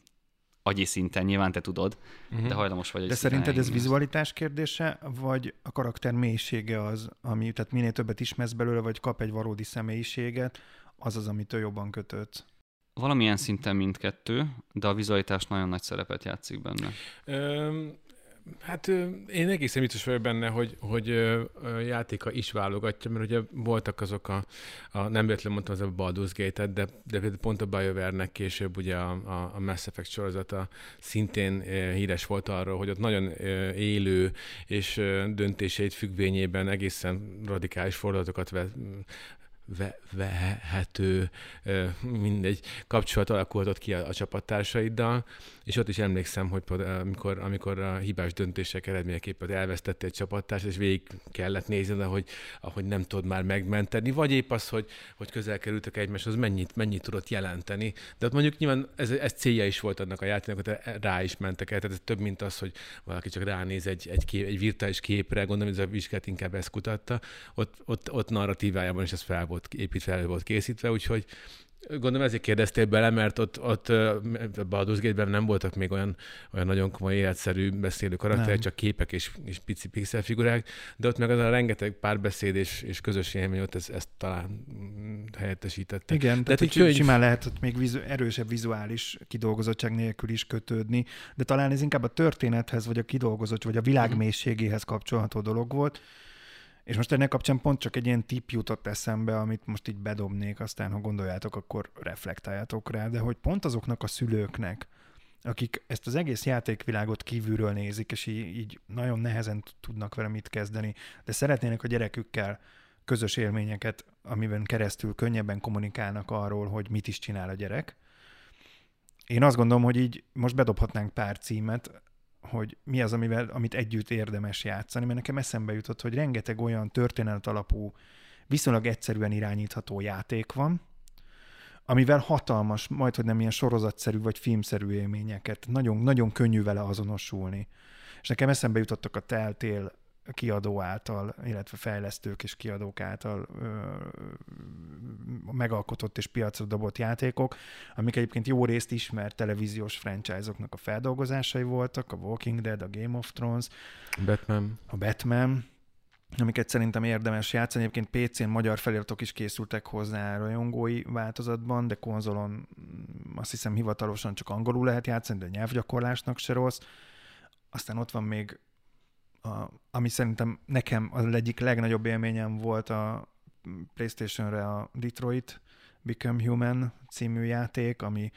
Agyi szinten nyilván te tudod, uh-huh. de hajlamos vagy. De szerinted ez vizualitás kérdése, vagy a karakter mélysége az, ami, tehát minél többet ismersz belőle, vagy kap egy valódi személyiséget, az az, amitől jobban kötött? Valamilyen szinten mindkettő, de a vizualitás nagyon nagy szerepet játszik benne. Hát én egészen biztos vagyok benne, hogy, hogy játéka is válogatja, mert ugye voltak azok a, a nem véletlenül mondtam az a Baldur's Gate-et, de, de pont a BioWare-nek később ugye a, a, a Mass Effect sorozata szintén híres volt arról, hogy ott nagyon élő és döntéseit függvényében egészen radikális fordulatokat ve, vehető, mindegy, kapcsolat alakulhatott ki a, a csapattársaiddal, és ott is emlékszem, hogy amikor, amikor a hibás döntések eredményeképpen elvesztette egy csapattárs, és végig kellett nézni, ahogy, ahogy nem tudod már megmenteni, vagy épp az, hogy, hogy közel kerültek egymáshoz, mennyit, mennyit tudott jelenteni. De ott mondjuk nyilván ez, ez célja is volt annak a játéknak, hogy rá is mentek el, tehát ez több, mint az, hogy valaki csak ránéz egy, egy, kép, egy virtuális képre, gondolom, hogy ez a vizsgát inkább ezt kutatta, ott, ott, ott narratívájában is ez fel volt volt építve, elő volt készítve, úgyhogy Gondolom ezért kérdeztél bele, mert ott, ott a Baldur's Gate-ben nem voltak még olyan, olyan nagyon komoly életszerű beszélő karakterek, csak képek és, és pici pixel figurák, de ott meg az a rengeteg párbeszéd és, és közös élmény ott ezt, ezt talán helyettesítette. Igen, de tehát könyv... simán lehet ott még vizu, erősebb vizuális kidolgozottság nélkül is kötődni, de talán ez inkább a történethez, vagy a kidolgozott, vagy a világ mélységéhez kapcsolható dolog volt, és most ennek kapcsán pont csak egy ilyen tip jutott eszembe, amit most így bedobnék, aztán ha gondoljátok, akkor reflektáljátok rá, de hogy pont azoknak a szülőknek, akik ezt az egész játékvilágot kívülről nézik, és így, így nagyon nehezen tudnak vele mit kezdeni, de szeretnének a gyerekükkel közös élményeket, amiben keresztül könnyebben kommunikálnak arról, hogy mit is csinál a gyerek. Én azt gondolom, hogy így most bedobhatnánk pár címet, hogy mi az, amivel, amit együtt érdemes játszani, mert nekem eszembe jutott, hogy rengeteg olyan történet alapú, viszonylag egyszerűen irányítható játék van, amivel hatalmas, majd hogy nem ilyen sorozatszerű vagy filmszerű élményeket, nagyon, nagyon könnyű vele azonosulni. És nekem eszembe jutottak a Telltale kiadó által, illetve fejlesztők és kiadók által ö, megalkotott és piacra dobott játékok, amik egyébként jó részt ismert televíziós franchise-oknak a feldolgozásai voltak, a Walking Dead, a Game of Thrones, Batman. a Batman, amiket szerintem érdemes játszani. Egyébként PC-n magyar feliratok is készültek hozzá rajongói változatban, de konzolon azt hiszem hivatalosan csak angolul lehet játszani, de nyelvgyakorlásnak se rossz. Aztán ott van még a, ami szerintem nekem az egyik legnagyobb élményem volt a PlayStation-re a Detroit Become Human című játék, ami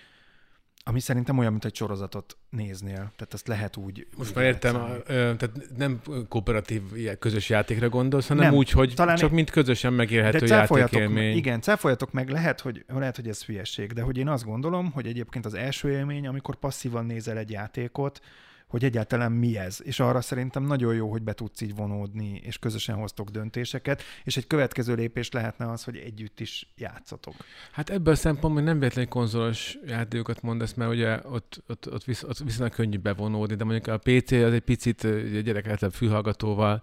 ami szerintem olyan, mint egy sorozatot néznél. Tehát ezt lehet úgy... Most már értem, a, tehát nem kooperatív közös játékra gondolsz, hanem nem, úgy, hogy talán csak mint közösen megélhető játékélmény. Igen, cáfoljatok meg, lehet hogy, lehet, hogy ez hülyeség, de hogy én azt gondolom, hogy egyébként az első élmény, amikor passzívan nézel egy játékot, hogy egyáltalán mi ez. És arra szerintem nagyon jó, hogy be tudsz így vonódni, és közösen hoztok döntéseket, és egy következő lépés lehetne az, hogy együtt is játszatok. Hát ebből a szempontból nem véletlenül konzolos játékokat mondasz, mert ugye ott, ott, ott, visz, ott viszonylag könnyű bevonódni, de mondjuk a PC az egy picit a gyerek által fülhallgatóval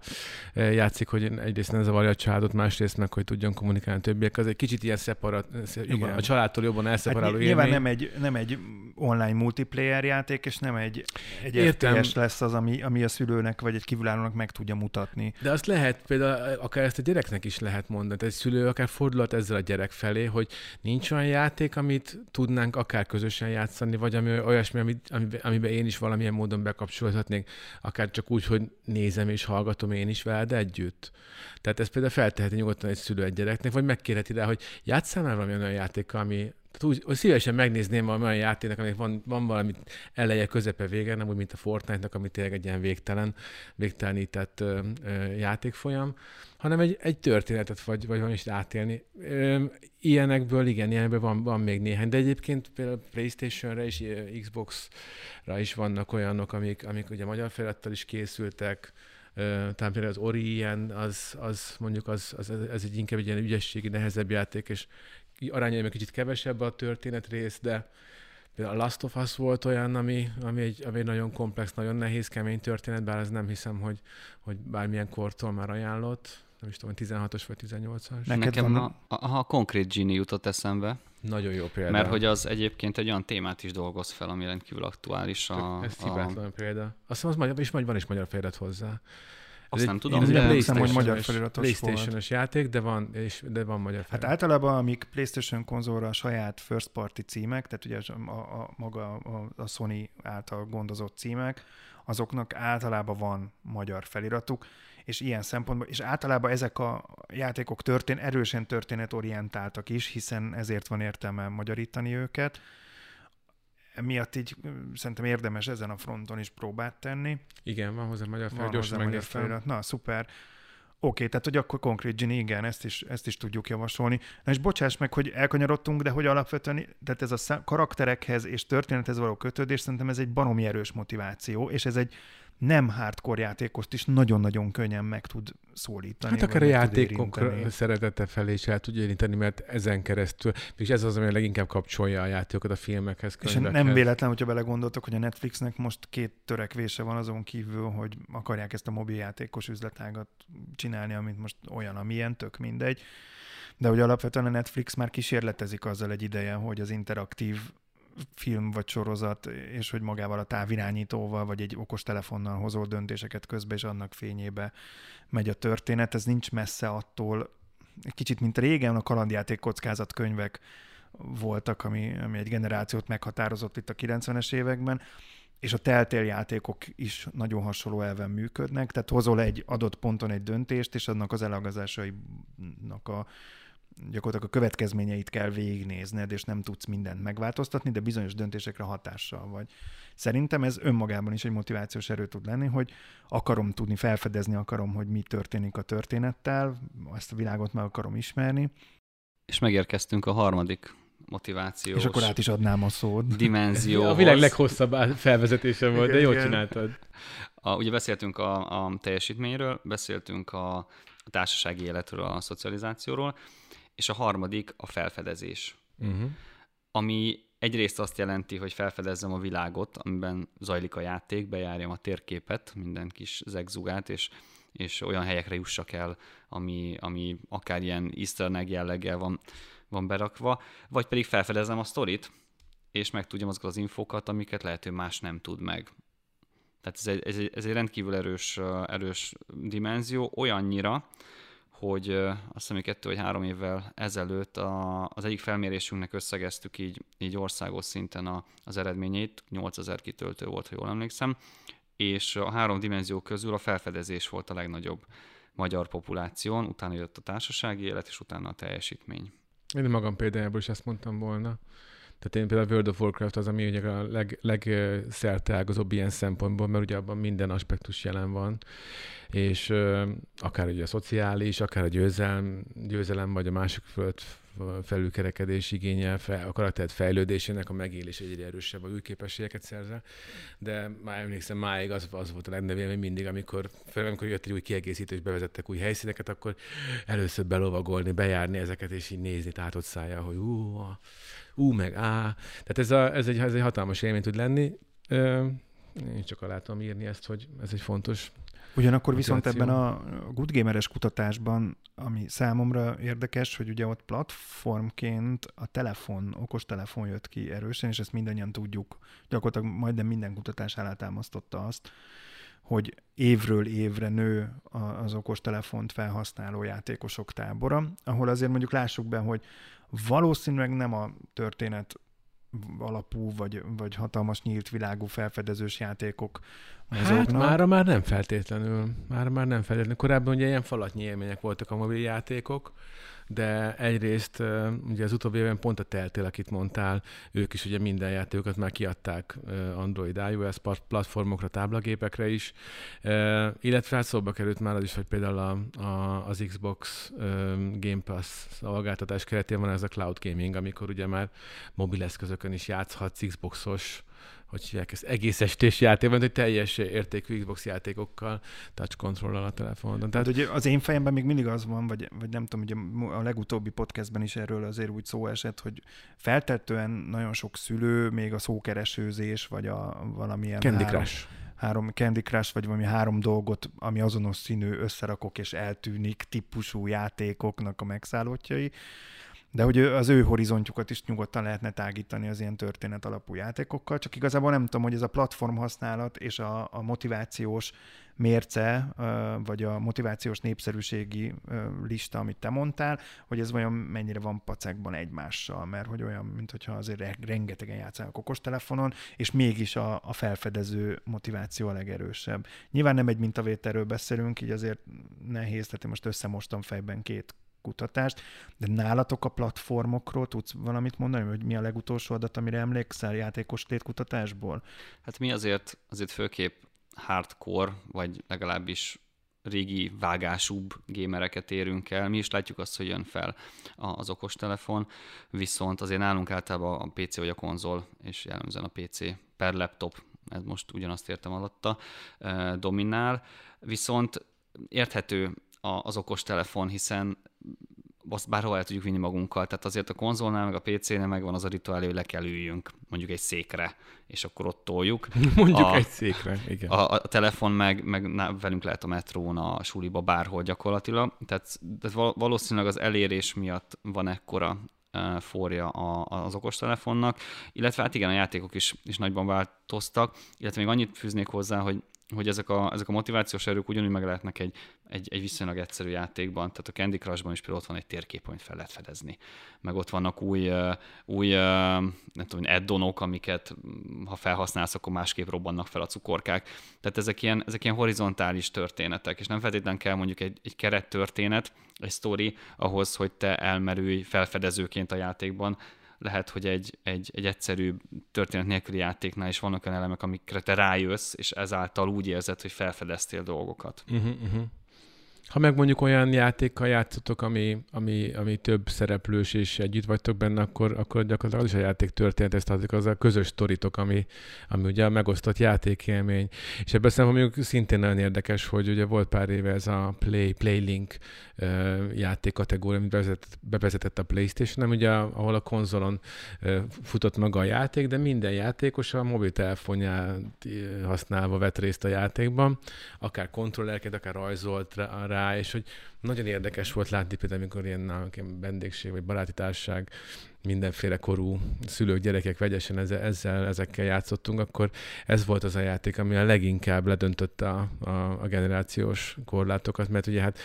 játszik, hogy egyrészt ne zavarja a családot, másrészt meg, hogy tudjon kommunikálni többiek. Az egy kicsit ilyen szeparat, jobban, a családtól jobban elszeparáló hát, Nyilván nem egy, nem egy online multiplayer játék, és nem egy, egy értem. Lesz az, ami, ami a szülőnek vagy egy kívülállónak meg tudja mutatni. De azt lehet, például akár ezt a gyereknek is lehet mondani. Egy szülő akár fordulhat ezzel a gyerek felé, hogy nincs olyan játék, amit tudnánk akár közösen játszani, vagy ami olyasmi, amit, amiben én is valamilyen módon bekapcsolhatnék, akár csak úgy, hogy nézem és hallgatom én is veled együtt. Tehát ez például felteheti nyugodtan egy szülő egy gyereknek, vagy megkérheti rá, hogy játszál már valami olyan játékkal, ami, tehát úgy, hogy szívesen megnézném valami olyan játéknak, aminek van, van valami eleje, közepe, vége, nem úgy, mint a Fortnite-nak, ami tényleg egy ilyen végtelen, végtelenített ö, ö, játékfolyam, hanem egy, egy történetet vagy, vagy van is átélni. Ö, ilyenekből, igen, ilyenekből van, van még néhány, de egyébként például PlayStation-re és Xbox-ra is vannak olyanok, amik, amik ugye magyar felirattal is készültek, talán például az Ori ilyen, az, az mondjuk az, az, ez egy inkább egy ilyen ügyességi, nehezebb játék, és arányaiban kicsit kevesebb a történetrész, de például a Last of Us volt olyan, ami, ami, egy, ami egy nagyon komplex, nagyon nehéz, kemény történet, bár ez nem hiszem, hogy, hogy bármilyen kortól már ajánlott. Nem is tudom, 16-os vagy 18-as. Nekem a, a, a konkrét Genie jutott eszembe. Nagyon jó példa. Mert hogy az egyébként egy olyan témát is dolgoz fel, ami rendkívül aktuális. A, ez hibátlan a... példa. Azt hiszem, az magyar, és van is magyar felirat hozzá. Azt nem tudom, én nem hiszem, hogy magyar feliratos PlayStation-os játék, de van, és, de van magyar felirat. Hát általában, amik PlayStation konzolra a saját first party címek, tehát ugye a, a, a maga a, a Sony által gondozott címek, azoknak általában van magyar feliratuk, és ilyen szempontból, és általában ezek a játékok történ, erősen történetorientáltak is, hiszen ezért van értelme magyarítani őket. Miatt így szerintem érdemes ezen a fronton is próbát tenni. Igen, van hozzá magyar felirat. Van hozzá magyar felirat. Na, szuper. Oké, tehát hogy akkor Concrete Genie, igen, ezt is, ezt is tudjuk javasolni. Na és bocsáss meg, hogy elkanyarodtunk, de hogy alapvetően, tehát ez a szá- karakterekhez és történethez való kötődés, szerintem ez egy baromi erős motiváció, és ez egy nem hardcore játékost is nagyon-nagyon könnyen meg tud szólítani. Hát akár a játékok szeretete felé is el tudja érinteni, mert ezen keresztül, és ez az, ami leginkább kapcsolja a játékokat a filmekhez, könyvekhez. És nem véletlen, hogyha belegondoltok, hogy a Netflixnek most két törekvése van azon kívül, hogy akarják ezt a mobiljátékos üzletágat csinálni, amit most olyan, amilyen, tök mindegy. De hogy alapvetően a Netflix már kísérletezik azzal egy ideje, hogy az interaktív film vagy sorozat, és hogy magával a távirányítóval, vagy egy okos telefonnal hozol döntéseket közbe, és annak fényébe megy a történet. Ez nincs messze attól, kicsit mint régen a kalandjáték kockázat könyvek voltak, ami, ami egy generációt meghatározott itt a 90-es években, és a teltél játékok is nagyon hasonló elven működnek, tehát hozol egy adott ponton egy döntést, és annak az elagazásainak a gyakorlatilag a következményeit kell végignézned, és nem tudsz mindent megváltoztatni, de bizonyos döntésekre hatással vagy. Szerintem ez önmagában is egy motivációs erő tud lenni, hogy akarom tudni, felfedezni akarom, hogy mi történik a történettel, ezt a világot meg akarom ismerni. És megérkeztünk a harmadik motiváció. És akkor át is adnám a szót. Dimenzió. A világ leghosszabb felvezetése volt, de jól csináltad. A, ugye beszéltünk a, a teljesítményről, beszéltünk a, a társasági életről, a szocializációról, és a harmadik a felfedezés. Uh-huh. Ami egyrészt azt jelenti, hogy felfedezzem a világot, amiben zajlik a játék, bejárjam a térképet, minden kis zegzugát, és, és olyan helyekre jussak el, ami, ami akár ilyen easter egg jelleggel van, van berakva, vagy pedig felfedezem a sztorit, és megtudjam azokat az infókat, amiket lehet, hogy más nem tud meg. Tehát ez egy, ez egy, ez egy rendkívül erős, erős dimenzió, olyannyira, hogy azt hiszem, kettő vagy három évvel ezelőtt a, az egyik felmérésünknek összegeztük így, így országos szinten a, az eredményét, 8000 kitöltő volt, ha jól emlékszem, és a három dimenzió közül a felfedezés volt a legnagyobb magyar populáción, utána jött a társasági élet, és utána a teljesítmény. Én magam példájából is ezt mondtam volna. Tehát én például World of Warcraft az, ami ugye a leg, legszerteágazóbb ilyen szempontból, mert ugye abban minden aspektus jelen van, és akár ugye a szociális, akár a győzelem, győzelem vagy a másik föld felülkerekedés igénye, fel, a karakter fejlődésének a megélés egyre erősebb, a képességeket szerzel, de már emlékszem, máig az, az volt a legnagyobb hogy mindig, amikor, fel, amikor jött egy új kiegészítő, és bevezettek új helyszíneket, akkor először belovagolni, bejárni ezeket, és így nézni tátott szája, hogy ú, a, ú, meg á. Tehát ez, a, ez, egy, ez egy hatalmas élmény tud lenni. Én csak alá tudom írni ezt, hogy ez egy fontos Ugyanakkor viszont ebben a Good Gameres kutatásban, ami számomra érdekes, hogy ugye ott platformként a telefon, okos telefon jött ki erősen, és ezt mindannyian tudjuk, gyakorlatilag majdnem minden kutatás alátámasztotta azt, hogy évről évre nő az okostelefont felhasználó játékosok tábora, ahol azért mondjuk lássuk be, hogy valószínűleg nem a történet alapú, vagy, vagy hatalmas nyílt világú felfedezős játékok mozognak. Hát mára már nem feltétlenül. Mára már nem feltétlenül. Korábban ugye ilyen falatnyi élmények voltak a mobil játékok, de egyrészt ugye az utóbbi évben pont a Teltél, akit mondtál, ők is ugye minden játékokat már kiadták Android, iOS platformokra, táblagépekre is, illetve hát szóba került már az is, hogy például a, a, az Xbox Game Pass szolgáltatás keretében van ez a cloud gaming, amikor ugye már mobileszközökön is játszhatsz Xboxos hogy hívják ezt, egész estés játékban, hogy teljes értékű Xbox játékokkal, touch control a telefonon. Tehát, hát, ugye az én fejemben még mindig az van, vagy, vagy nem tudom, ugye a legutóbbi podcastben is erről azért úgy szó esett, hogy feltetően nagyon sok szülő, még a szókeresőzés, vagy a valamilyen Candy három, Crush. három Candy Crush, vagy valami három dolgot, ami azonos színű összerakok és eltűnik típusú játékoknak a megszállottjai de hogy az ő horizontjukat is nyugodtan lehetne tágítani az ilyen történet alapú játékokkal, csak igazából nem tudom, hogy ez a platform használat és a, a motivációs mérce, vagy a motivációs népszerűségi lista, amit te mondtál, hogy ez vajon mennyire van pacekban egymással, mert hogy olyan, mintha azért rengetegen játszanak okostelefonon, és mégis a, a felfedező motiváció a legerősebb. Nyilván nem egy mintavételről beszélünk, így azért nehéz, tehát én most összemostam fejben két kutatást, de nálatok a platformokról tudsz valamit mondani, hogy mi a legutolsó adat, amire emlékszel játékos létkutatásból? Hát mi azért, azért főképp hardcore, vagy legalábbis régi vágásúbb gémereket érünk el. Mi is látjuk azt, hogy jön fel az okostelefon, viszont azért nálunk általában a PC vagy a konzol, és jellemzően a PC per laptop, ez most ugyanazt értem alatta, dominál, viszont érthető az okostelefon, hiszen azt bárhol el tudjuk vinni magunkkal. Tehát azért a konzolnál, meg a PC-nél megvan az a rituál, hogy le kell üljünk mondjuk egy székre, és akkor ott toljuk. Mondjuk a, egy székre, igen. A, a telefon meg, meg velünk lehet a metrón, a suliba, bárhol gyakorlatilag. Tehát, tehát valószínűleg az elérés miatt van ekkora forja az okostelefonnak, illetve hát igen, a játékok is, is nagyban változtak, illetve még annyit fűznék hozzá, hogy hogy ezek a, ezek a motivációs erők ugyanúgy meg lehetnek egy, egy, egy viszonylag egyszerű játékban, tehát a Candy Crushban is például ott van egy térkép, amit fel lehet fedezni. Meg ott vannak új, új nem tudom, addonok, amiket ha felhasználsz, akkor másképp robbannak fel a cukorkák. Tehát ezek ilyen, ezek ilyen horizontális történetek, és nem feltétlenül kell mondjuk egy, egy keret történet, egy sztori ahhoz, hogy te elmerülj felfedezőként a játékban, lehet, hogy egy, egy, egy egyszerű történet nélküli játéknál is vannak olyan elemek, amikre te rájössz, és ezáltal úgy érzed, hogy felfedeztél dolgokat. Uh-huh, uh-huh. Ha meg mondjuk olyan játékkal játszotok, ami, ami, ami több szereplős és együtt vagytok benne, akkor, akkor gyakorlatilag az is a játék történet, ezt az, az a közös sztoritok, ami, ami ugye a megosztott játékélmény. És ebben szerintem mondjuk szintén nagyon érdekes, hogy ugye volt pár éve ez a Play, Playlink uh, játékkategória, amit bevezetett, bevezetett a Playstation, nem ugye ahol a konzolon futott maga a játék, de minden játékos a mobiltelefonját használva vett részt a játékban, akár kontrollerként, akár rajzolt rá, rá, és hogy nagyon érdekes volt látni például, amikor ilyen, nálunk ilyen vendégség vagy baráti társaság, mindenféle korú szülők, gyerekek vegyesen ezzel, ezzel, ezekkel játszottunk, akkor ez volt az a játék, ami a leginkább ledöntötte a, a, a generációs korlátokat, mert ugye hát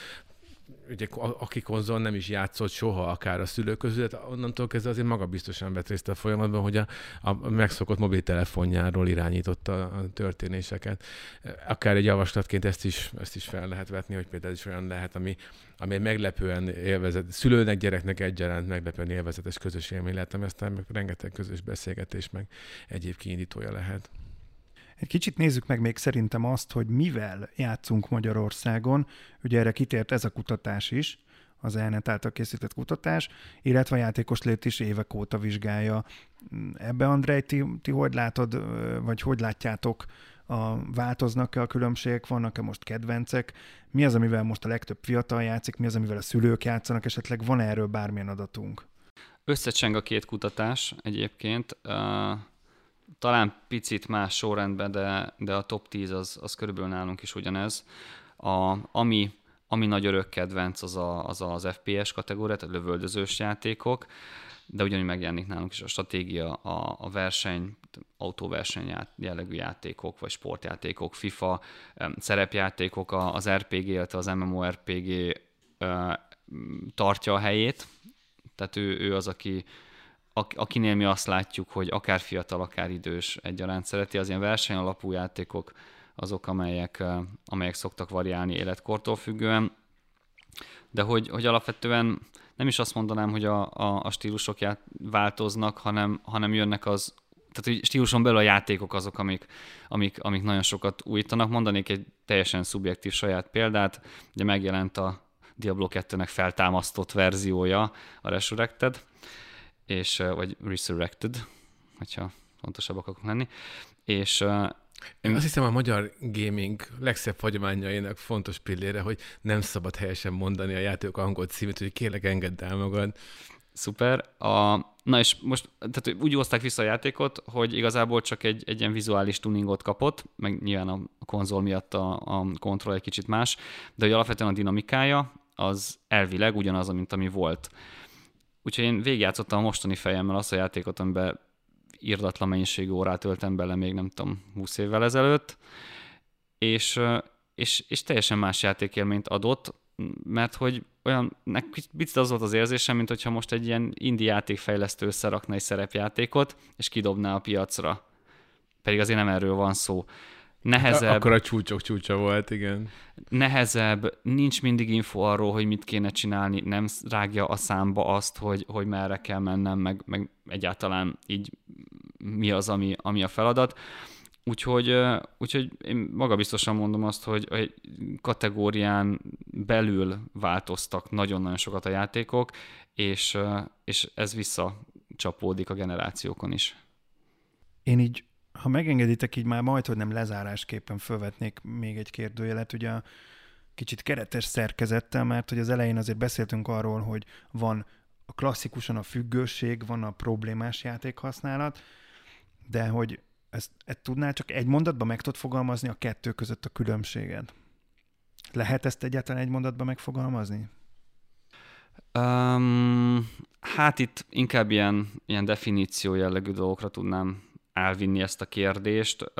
ugye, aki konzol nem is játszott soha, akár a szülők közül, tehát onnantól kezdve azért maga biztosan vett részt a folyamatban, hogy a, a megszokott mobiltelefonjáról irányította a történéseket. Akár egy javaslatként ezt is, ezt is fel lehet vetni, hogy például is olyan lehet, ami, ami meglepően élvezet, szülőnek, gyereknek egyaránt meglepően élvezetes közös élmény lehet, ami aztán meg rengeteg közös beszélgetés, meg egyéb kiindítója lehet. Egy kicsit nézzük meg még szerintem azt, hogy mivel játszunk Magyarországon. Ugye erre kitért ez a kutatás is, az ELNET által készített kutatás, illetve a játékos lét is évek óta vizsgálja. Ebbe, Andrej, ti, ti hogy látod, vagy hogy látjátok, a, változnak-e a különbségek, vannak-e most kedvencek, mi az, amivel most a legtöbb fiatal játszik, mi az, amivel a szülők játszanak, esetleg van erről bármilyen adatunk? Összecseng a két kutatás egyébként. Talán picit más sorrendben, de, de a top 10 az, az körülbelül nálunk is ugyanez. A, ami, ami nagy örök kedvenc, az, a, az az FPS kategória, tehát lövöldözős játékok, de ugyanúgy megjelenik nálunk is a stratégia, a, a verseny, autóverseny jellegű játékok, vagy sportjátékok, FIFA, szerepjátékok, az RPG, illetve az MMORPG tartja a helyét, tehát ő, ő az, aki, akinél mi azt látjuk, hogy akár fiatal, akár idős egyaránt szereti, az ilyen versenyalapú játékok azok, amelyek, amelyek szoktak variálni életkortól függően, de hogy, hogy alapvetően nem is azt mondanám, hogy a, a, a stílusok ját, változnak, hanem, hanem jönnek az, tehát hogy stíluson belül a játékok azok, amik, amik, amik nagyon sokat újítanak. Mondanék egy teljesen szubjektív saját példát, ugye megjelent a Diablo 2-nek feltámasztott verziója, a Resurrected, és, vagy Resurrected, hogyha fontosabbak akarok lenni, és én azt hiszem a magyar gaming legszebb hagyományainak fontos pillére, hogy nem szabad helyesen mondani a játék angol címét, hogy kérlek engedd el magad. Szuper. A, na és most tehát úgy hozták vissza a játékot, hogy igazából csak egy, egy ilyen vizuális tuningot kapott, meg nyilván a konzol miatt a, a kontroll egy kicsit más, de hogy alapvetően a dinamikája az elvileg ugyanaz, mint ami volt úgyhogy én végigjátszottam a mostani fejemmel azt a játékot, amiben írdatlan mennyiségű órát töltem bele még nem tudom 20 évvel ezelőtt, és, és, és teljesen más játékélményt adott, mert hogy olyan, picit az volt az érzésem, mint hogyha most egy ilyen indie játékfejlesztő összerakna egy szerepjátékot, és kidobná a piacra. Pedig azért nem erről van szó. Nehezebb. Akkor a csúcsok csúcsa volt, igen. Nehezebb, nincs mindig info arról, hogy mit kéne csinálni, nem rágja a számba azt, hogy, hogy merre kell mennem, meg, meg egyáltalán így mi az, ami, ami a feladat. Úgyhogy, úgyhogy én magabiztosan mondom azt, hogy egy kategórián belül változtak nagyon-nagyon sokat a játékok, és, és ez visszacsapódik a generációkon is. Én így, ha megengeditek, így már majd, hogy nem lezárásképpen felvetnék még egy kérdőjelet, ugye a kicsit keretes szerkezettel, mert hogy az elején azért beszéltünk arról, hogy van a klasszikusan a függőség, van a problémás játékhasználat, de hogy ezt, ezt tudnál csak egy mondatban meg tudod fogalmazni a kettő között a különbséget? Lehet ezt egyáltalán egy mondatban megfogalmazni? Um, hát itt inkább ilyen, ilyen definíció jellegű dolgokra tudnám elvinni ezt a kérdést.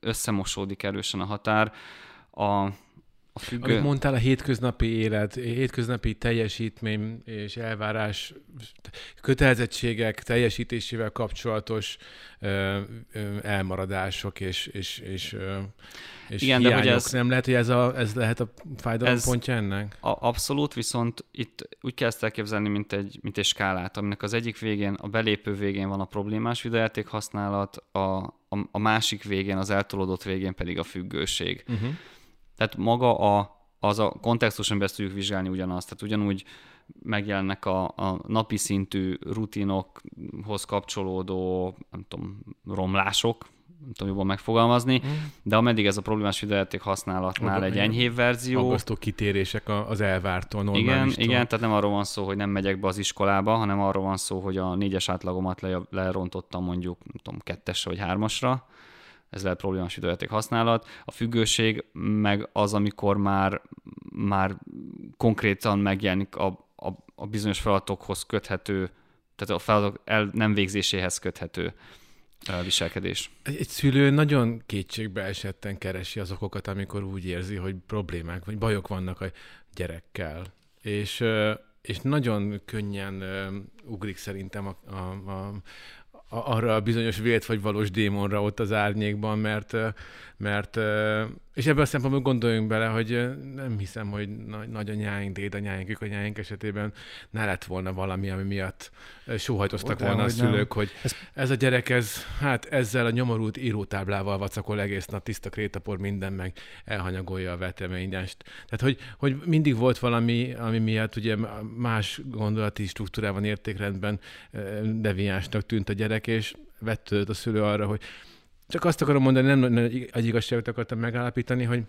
Összemosódik erősen a határ. A, a függő... Amit mondtál, a hétköznapi élet, hétköznapi teljesítmény és elvárás, kötelezettségek teljesítésével kapcsolatos ö, ö, elmaradások és, és, és, ö, és Igen, hiányok. de hogy ez, nem lehet, hogy ez, a, ez lehet a fájdalom ez pontja ennek? A, abszolút, viszont itt úgy kell ezt elképzelni, mint egy, mint egy skálát, aminek az egyik végén, a belépő végén van a problémás videójáték használat, a, a, a másik végén, az eltolódott végén pedig a függőség. Uh-huh. Tehát maga a, az a kontextuson belül tudjuk vizsgálni ugyanazt. Tehát ugyanúgy megjelennek a, a napi szintű rutinokhoz kapcsolódó, nem tudom, romlások, nem tudom jobban megfogalmazni, mm. de ameddig ez a problémás videójáték használatnál Maga, egy enyhébb verzió. Aggasztó kitérések az elvártól, Igen, igen, tehát nem arról van szó, hogy nem megyek be az iskolába, hanem arról van szó, hogy a négyes átlagomat le, lerontottam mondjuk, nem tudom, kettesre vagy hármasra, ez lehet problémás időjáték használat. A függőség meg az, amikor már, már konkrétan megjelenik a, a, a bizonyos feladatokhoz köthető, tehát a feladatok el nem végzéséhez köthető viselkedés. Egy szülő nagyon kétségbe esetten keresi az okokat, amikor úgy érzi, hogy problémák vagy bajok vannak a gyerekkel. És, és nagyon könnyen ugrik szerintem a, a, a, arra a bizonyos vélt vagy valós démonra ott az árnyékban, mert, mert és ebben a szempontból gondoljunk bele, hogy nem hiszem, hogy nagyanyáink, dédanyáink, anyáink esetében ne lett volna valami, ami miatt sóhajtoztak volna a szülők, nem. hogy ez... ez a gyerek, ez, hát ezzel a nyomorult írótáblával vacakol egész nap, tiszta krétapor, minden meg elhanyagolja a veteményest. Tehát, hogy, hogy mindig volt valami, ami miatt ugye más gondolati struktúrában, értékrendben deviánsnak tűnt a gyerek, és vettődött a szülő arra, hogy csak azt akarom mondani, nem egy igazságot akartam megállapítani, hogy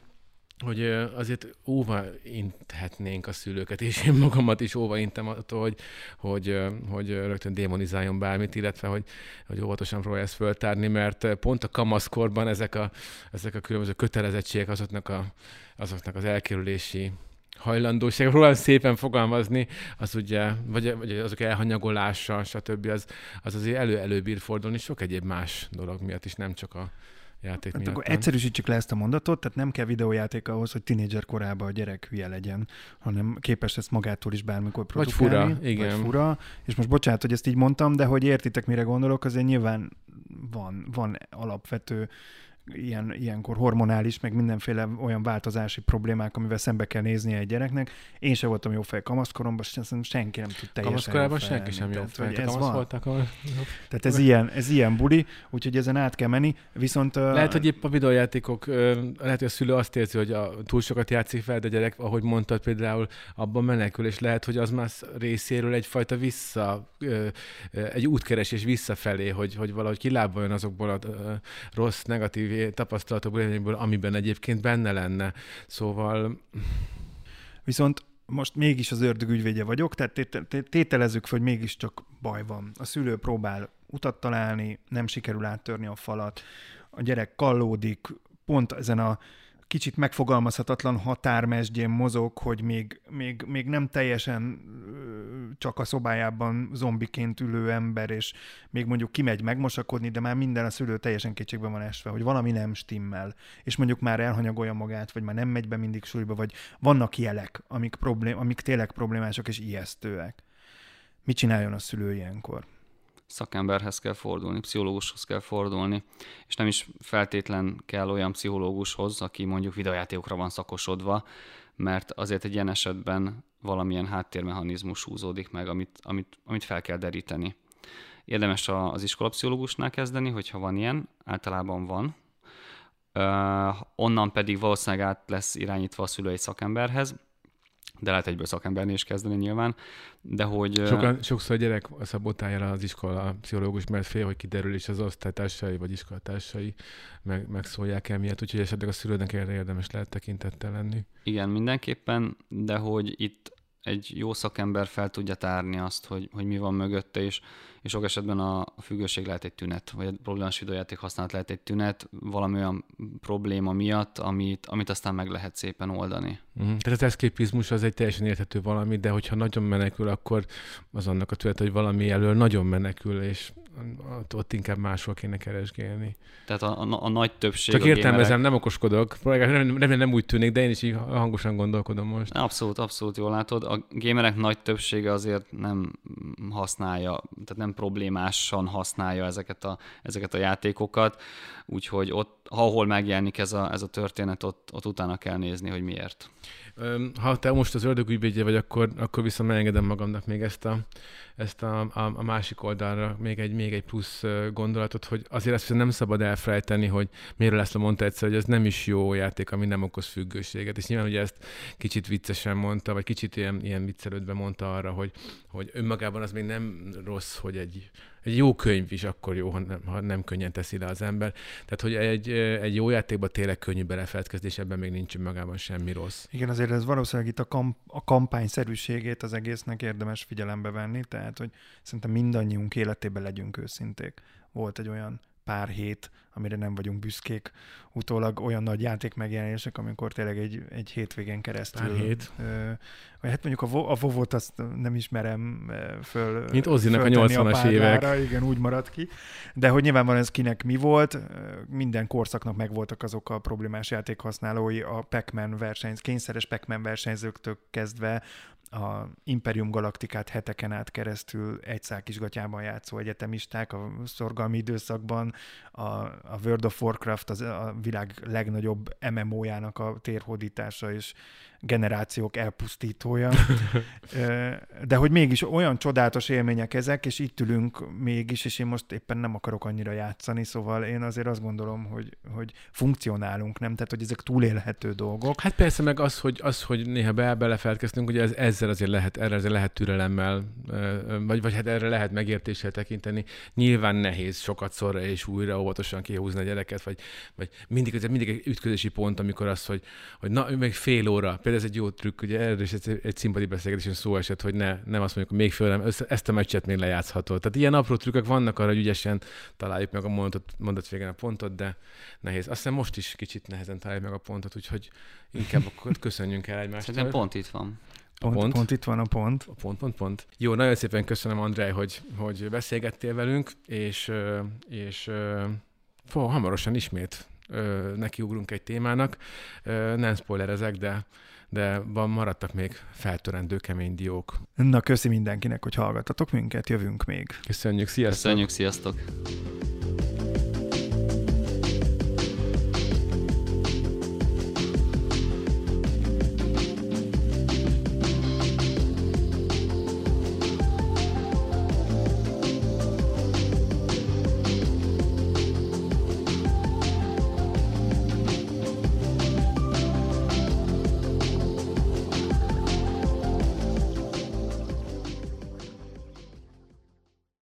hogy azért óva inthetnénk a szülőket, és én magamat is óva intem attól, hogy, hogy, hogy rögtön démonizáljon bármit, illetve hogy, hogy óvatosan próbálja ezt föltárni, mert pont a kamaszkorban ezek a, ezek a különböző kötelezettségek azoknak, a, azoknak az elkerülési hajlandóság, próbálom szépen fogalmazni, az ugye, vagy, vagy azok elhanyagolása, stb. az, az azért elő-elő bír fordulni sok egyéb más dolog miatt is, nem csak a játék hát miatt. Akkor egyszerűsítsük le ezt a mondatot, tehát nem kell videójáték ahhoz, hogy tinédzser korában a gyerek hülye legyen, hanem képes ezt magától is bármikor produkálni. Vagy fura, igen. Vagy fura. És most bocsánat, hogy ezt így mondtam, de hogy értitek, mire gondolok, azért nyilván van, van alapvető ilyen, ilyenkor hormonális, meg mindenféle olyan változási problémák, amivel szembe kell néznie egy gyereknek. Én sem voltam jó fej kamaszkoromban, szerintem senki nem tud teljesen Kamaszkorában senki sem jó fej, ez van. voltak. A... Tehát ez ilyen, ez ilyen buli, úgyhogy ezen át kell menni, viszont... Lehet, hogy épp a videójátékok, lehet, hogy a szülő azt érzi, hogy a, túl sokat játszik fel, de gyerek, ahogy mondtad például, abban menekül, és lehet, hogy az már részéről egyfajta vissza, egy útkeresés visszafelé, hogy, hogy valahogy kilábaljon azokból a rossz, negatív tapasztalatok, élményből, amiben egyébként benne lenne. Szóval... Viszont most mégis az ördög ügyvédje vagyok, tehát tételezzük hogy mégiscsak baj van. A szülő próbál utat találni, nem sikerül áttörni a falat, a gyerek kallódik, pont ezen a kicsit megfogalmazhatatlan határmesdjén mozog, hogy még, még, még nem teljesen csak a szobájában zombiként ülő ember, és még mondjuk kimegy megmosakodni, de már minden a szülő teljesen kétségbe van esve, hogy valami nem stimmel, és mondjuk már elhanyagolja magát, vagy már nem megy be mindig súlyba, vagy vannak jelek, amik, problém, amik tényleg problémások és ijesztőek. Mit csináljon a szülő ilyenkor? Szakemberhez kell fordulni, pszichológushoz kell fordulni, és nem is feltétlen kell olyan pszichológushoz, aki mondjuk videojátékokra van szakosodva, mert azért egy ilyen esetben valamilyen háttérmechanizmus húzódik meg, amit, amit, amit fel kell deríteni. Érdemes az iskolapszichológusnál kezdeni, hogyha van ilyen, általában van. Uh, onnan pedig valószínűleg át lesz irányítva a szülői szakemberhez, de lehet egyből szakembernél is kezdeni nyilván, de hogy... Sokan, sokszor a gyerek szabotálja az iskola a pszichológus, mert fél, hogy kiderül, és az osztálytársai vagy iskolatársai meg, megszólják emiatt, úgyhogy esetleg a szülőnek erre érdemes lehet tekintettel lenni. Igen, mindenképpen, de hogy itt egy jó szakember fel tudja tárni azt, hogy, hogy mi van mögötte, és, és sok esetben a, függőség lehet egy tünet, vagy a problémás videójáték használat lehet egy tünet, valami olyan probléma miatt, amit, amit aztán meg lehet szépen oldani. Uh-huh. Tehát az eszképizmus az egy teljesen érthető valami, de hogyha nagyon menekül, akkor az annak a tünet, hogy valami elől nagyon menekül, és ott inkább máshol kéne keresgélni. Tehát a, a, a nagy többség Csak értelmezem, gamerek... nem okoskodok. Nem, nem, nem úgy tűnik, de én is így hangosan gondolkodom most. Abszolút, abszolút jól látod. A gamerek nagy többsége azért nem használja, tehát nem problémásan használja ezeket a, ezeket a játékokat, úgyhogy ott, ahol megjelenik ez a, ez a történet, ott, ott utána kell nézni, hogy miért. Ha te most az ördögügyvédje vagy, akkor, akkor viszont megengedem magamnak még ezt a, ezt a, a, a másik oldalra még egy, még egy plusz gondolatot, hogy azért ezt nem szabad elfelejteni, hogy miért lesz mondta egyszer, hogy ez nem is jó játék, ami nem okoz függőséget. És nyilván ugye ezt kicsit viccesen mondta, vagy kicsit ilyen, ilyen viccelődve mondta arra, hogy, hogy önmagában az még nem rossz, hogy egy egy jó könyv is akkor jó, ha nem, ha nem könnyen teszi le az ember. Tehát, hogy egy, egy jó játékban tényleg könnyű belefeledkezni, és ebben még nincs magában semmi rossz. Igen, azért ez valószínűleg itt a, kamp- a kampányszerűségét az egésznek érdemes figyelembe venni, tehát, hogy szerintem mindannyiunk életében legyünk őszinték. Volt egy olyan pár hét, amire nem vagyunk büszkék, utólag olyan nagy játék megjelenések, amikor tényleg egy, egy hétvégén keresztül... Pár hét. Ö, vagy hát mondjuk a, a Vovot azt nem ismerem föl. Mint Ozzinak a 80-as évek. Igen, úgy maradt ki. De hogy nyilvánvalóan ez kinek mi volt, minden korszaknak megvoltak azok a problémás játékhasználói, a Pac-Man verseny, kényszeres Pac-Man versenyzőktől kezdve a Imperium Galaktikát heteken át keresztül egy kisgatyában játszó egyetemisták a szorgalmi időszakban, a, a World of Warcraft az a világ legnagyobb MMO-jának a térhódítása, és generációk elpusztítója. De hogy mégis olyan csodálatos élmények ezek, és itt ülünk mégis, és én most éppen nem akarok annyira játszani, szóval én azért azt gondolom, hogy, hogy funkcionálunk, nem? Tehát, hogy ezek túlélhető dolgok. Hát persze, meg az, hogy, az, hogy néha be, belefelelkeztünk, hogy ez, ezzel azért lehet, erre azért lehet türelemmel, vagy, vagy hát erre lehet megértéssel tekinteni. Nyilván nehéz sokat szorra és újra óvatosan kihúzni a gyereket, vagy, vagy mindig, mindig egy ütközési pont, amikor az, hogy, hogy na, meg fél óra, például például ez egy jó trükk, ugye erről is egy, egy színpadi beszélgetésen szó esett, hogy ne, nem azt mondjuk, hogy még föl, nem, ezt a meccset még lejátszható. Tehát ilyen apró trükkök vannak arra, hogy ügyesen találjuk meg a mondatot, mondat végén a pontot, de nehéz. Azt hiszem most is kicsit nehezen találjuk meg a pontot, úgyhogy inkább akkor köszönjünk el egymást. Szerintem pont itt van. A pont, pont. pont itt van a pont. A pont, pont, pont. Jó, nagyon szépen köszönöm, Andrej, hogy, hogy beszélgettél velünk, és, és fó, hamarosan ismét nekiugrunk egy témának. Nem spoilerezek, de de van, maradtak még feltörendő kemény diók. Na, köszi mindenkinek, hogy hallgattatok minket, jövünk még. Köszönjük, sziasztok! Köszönjük, sziasztok!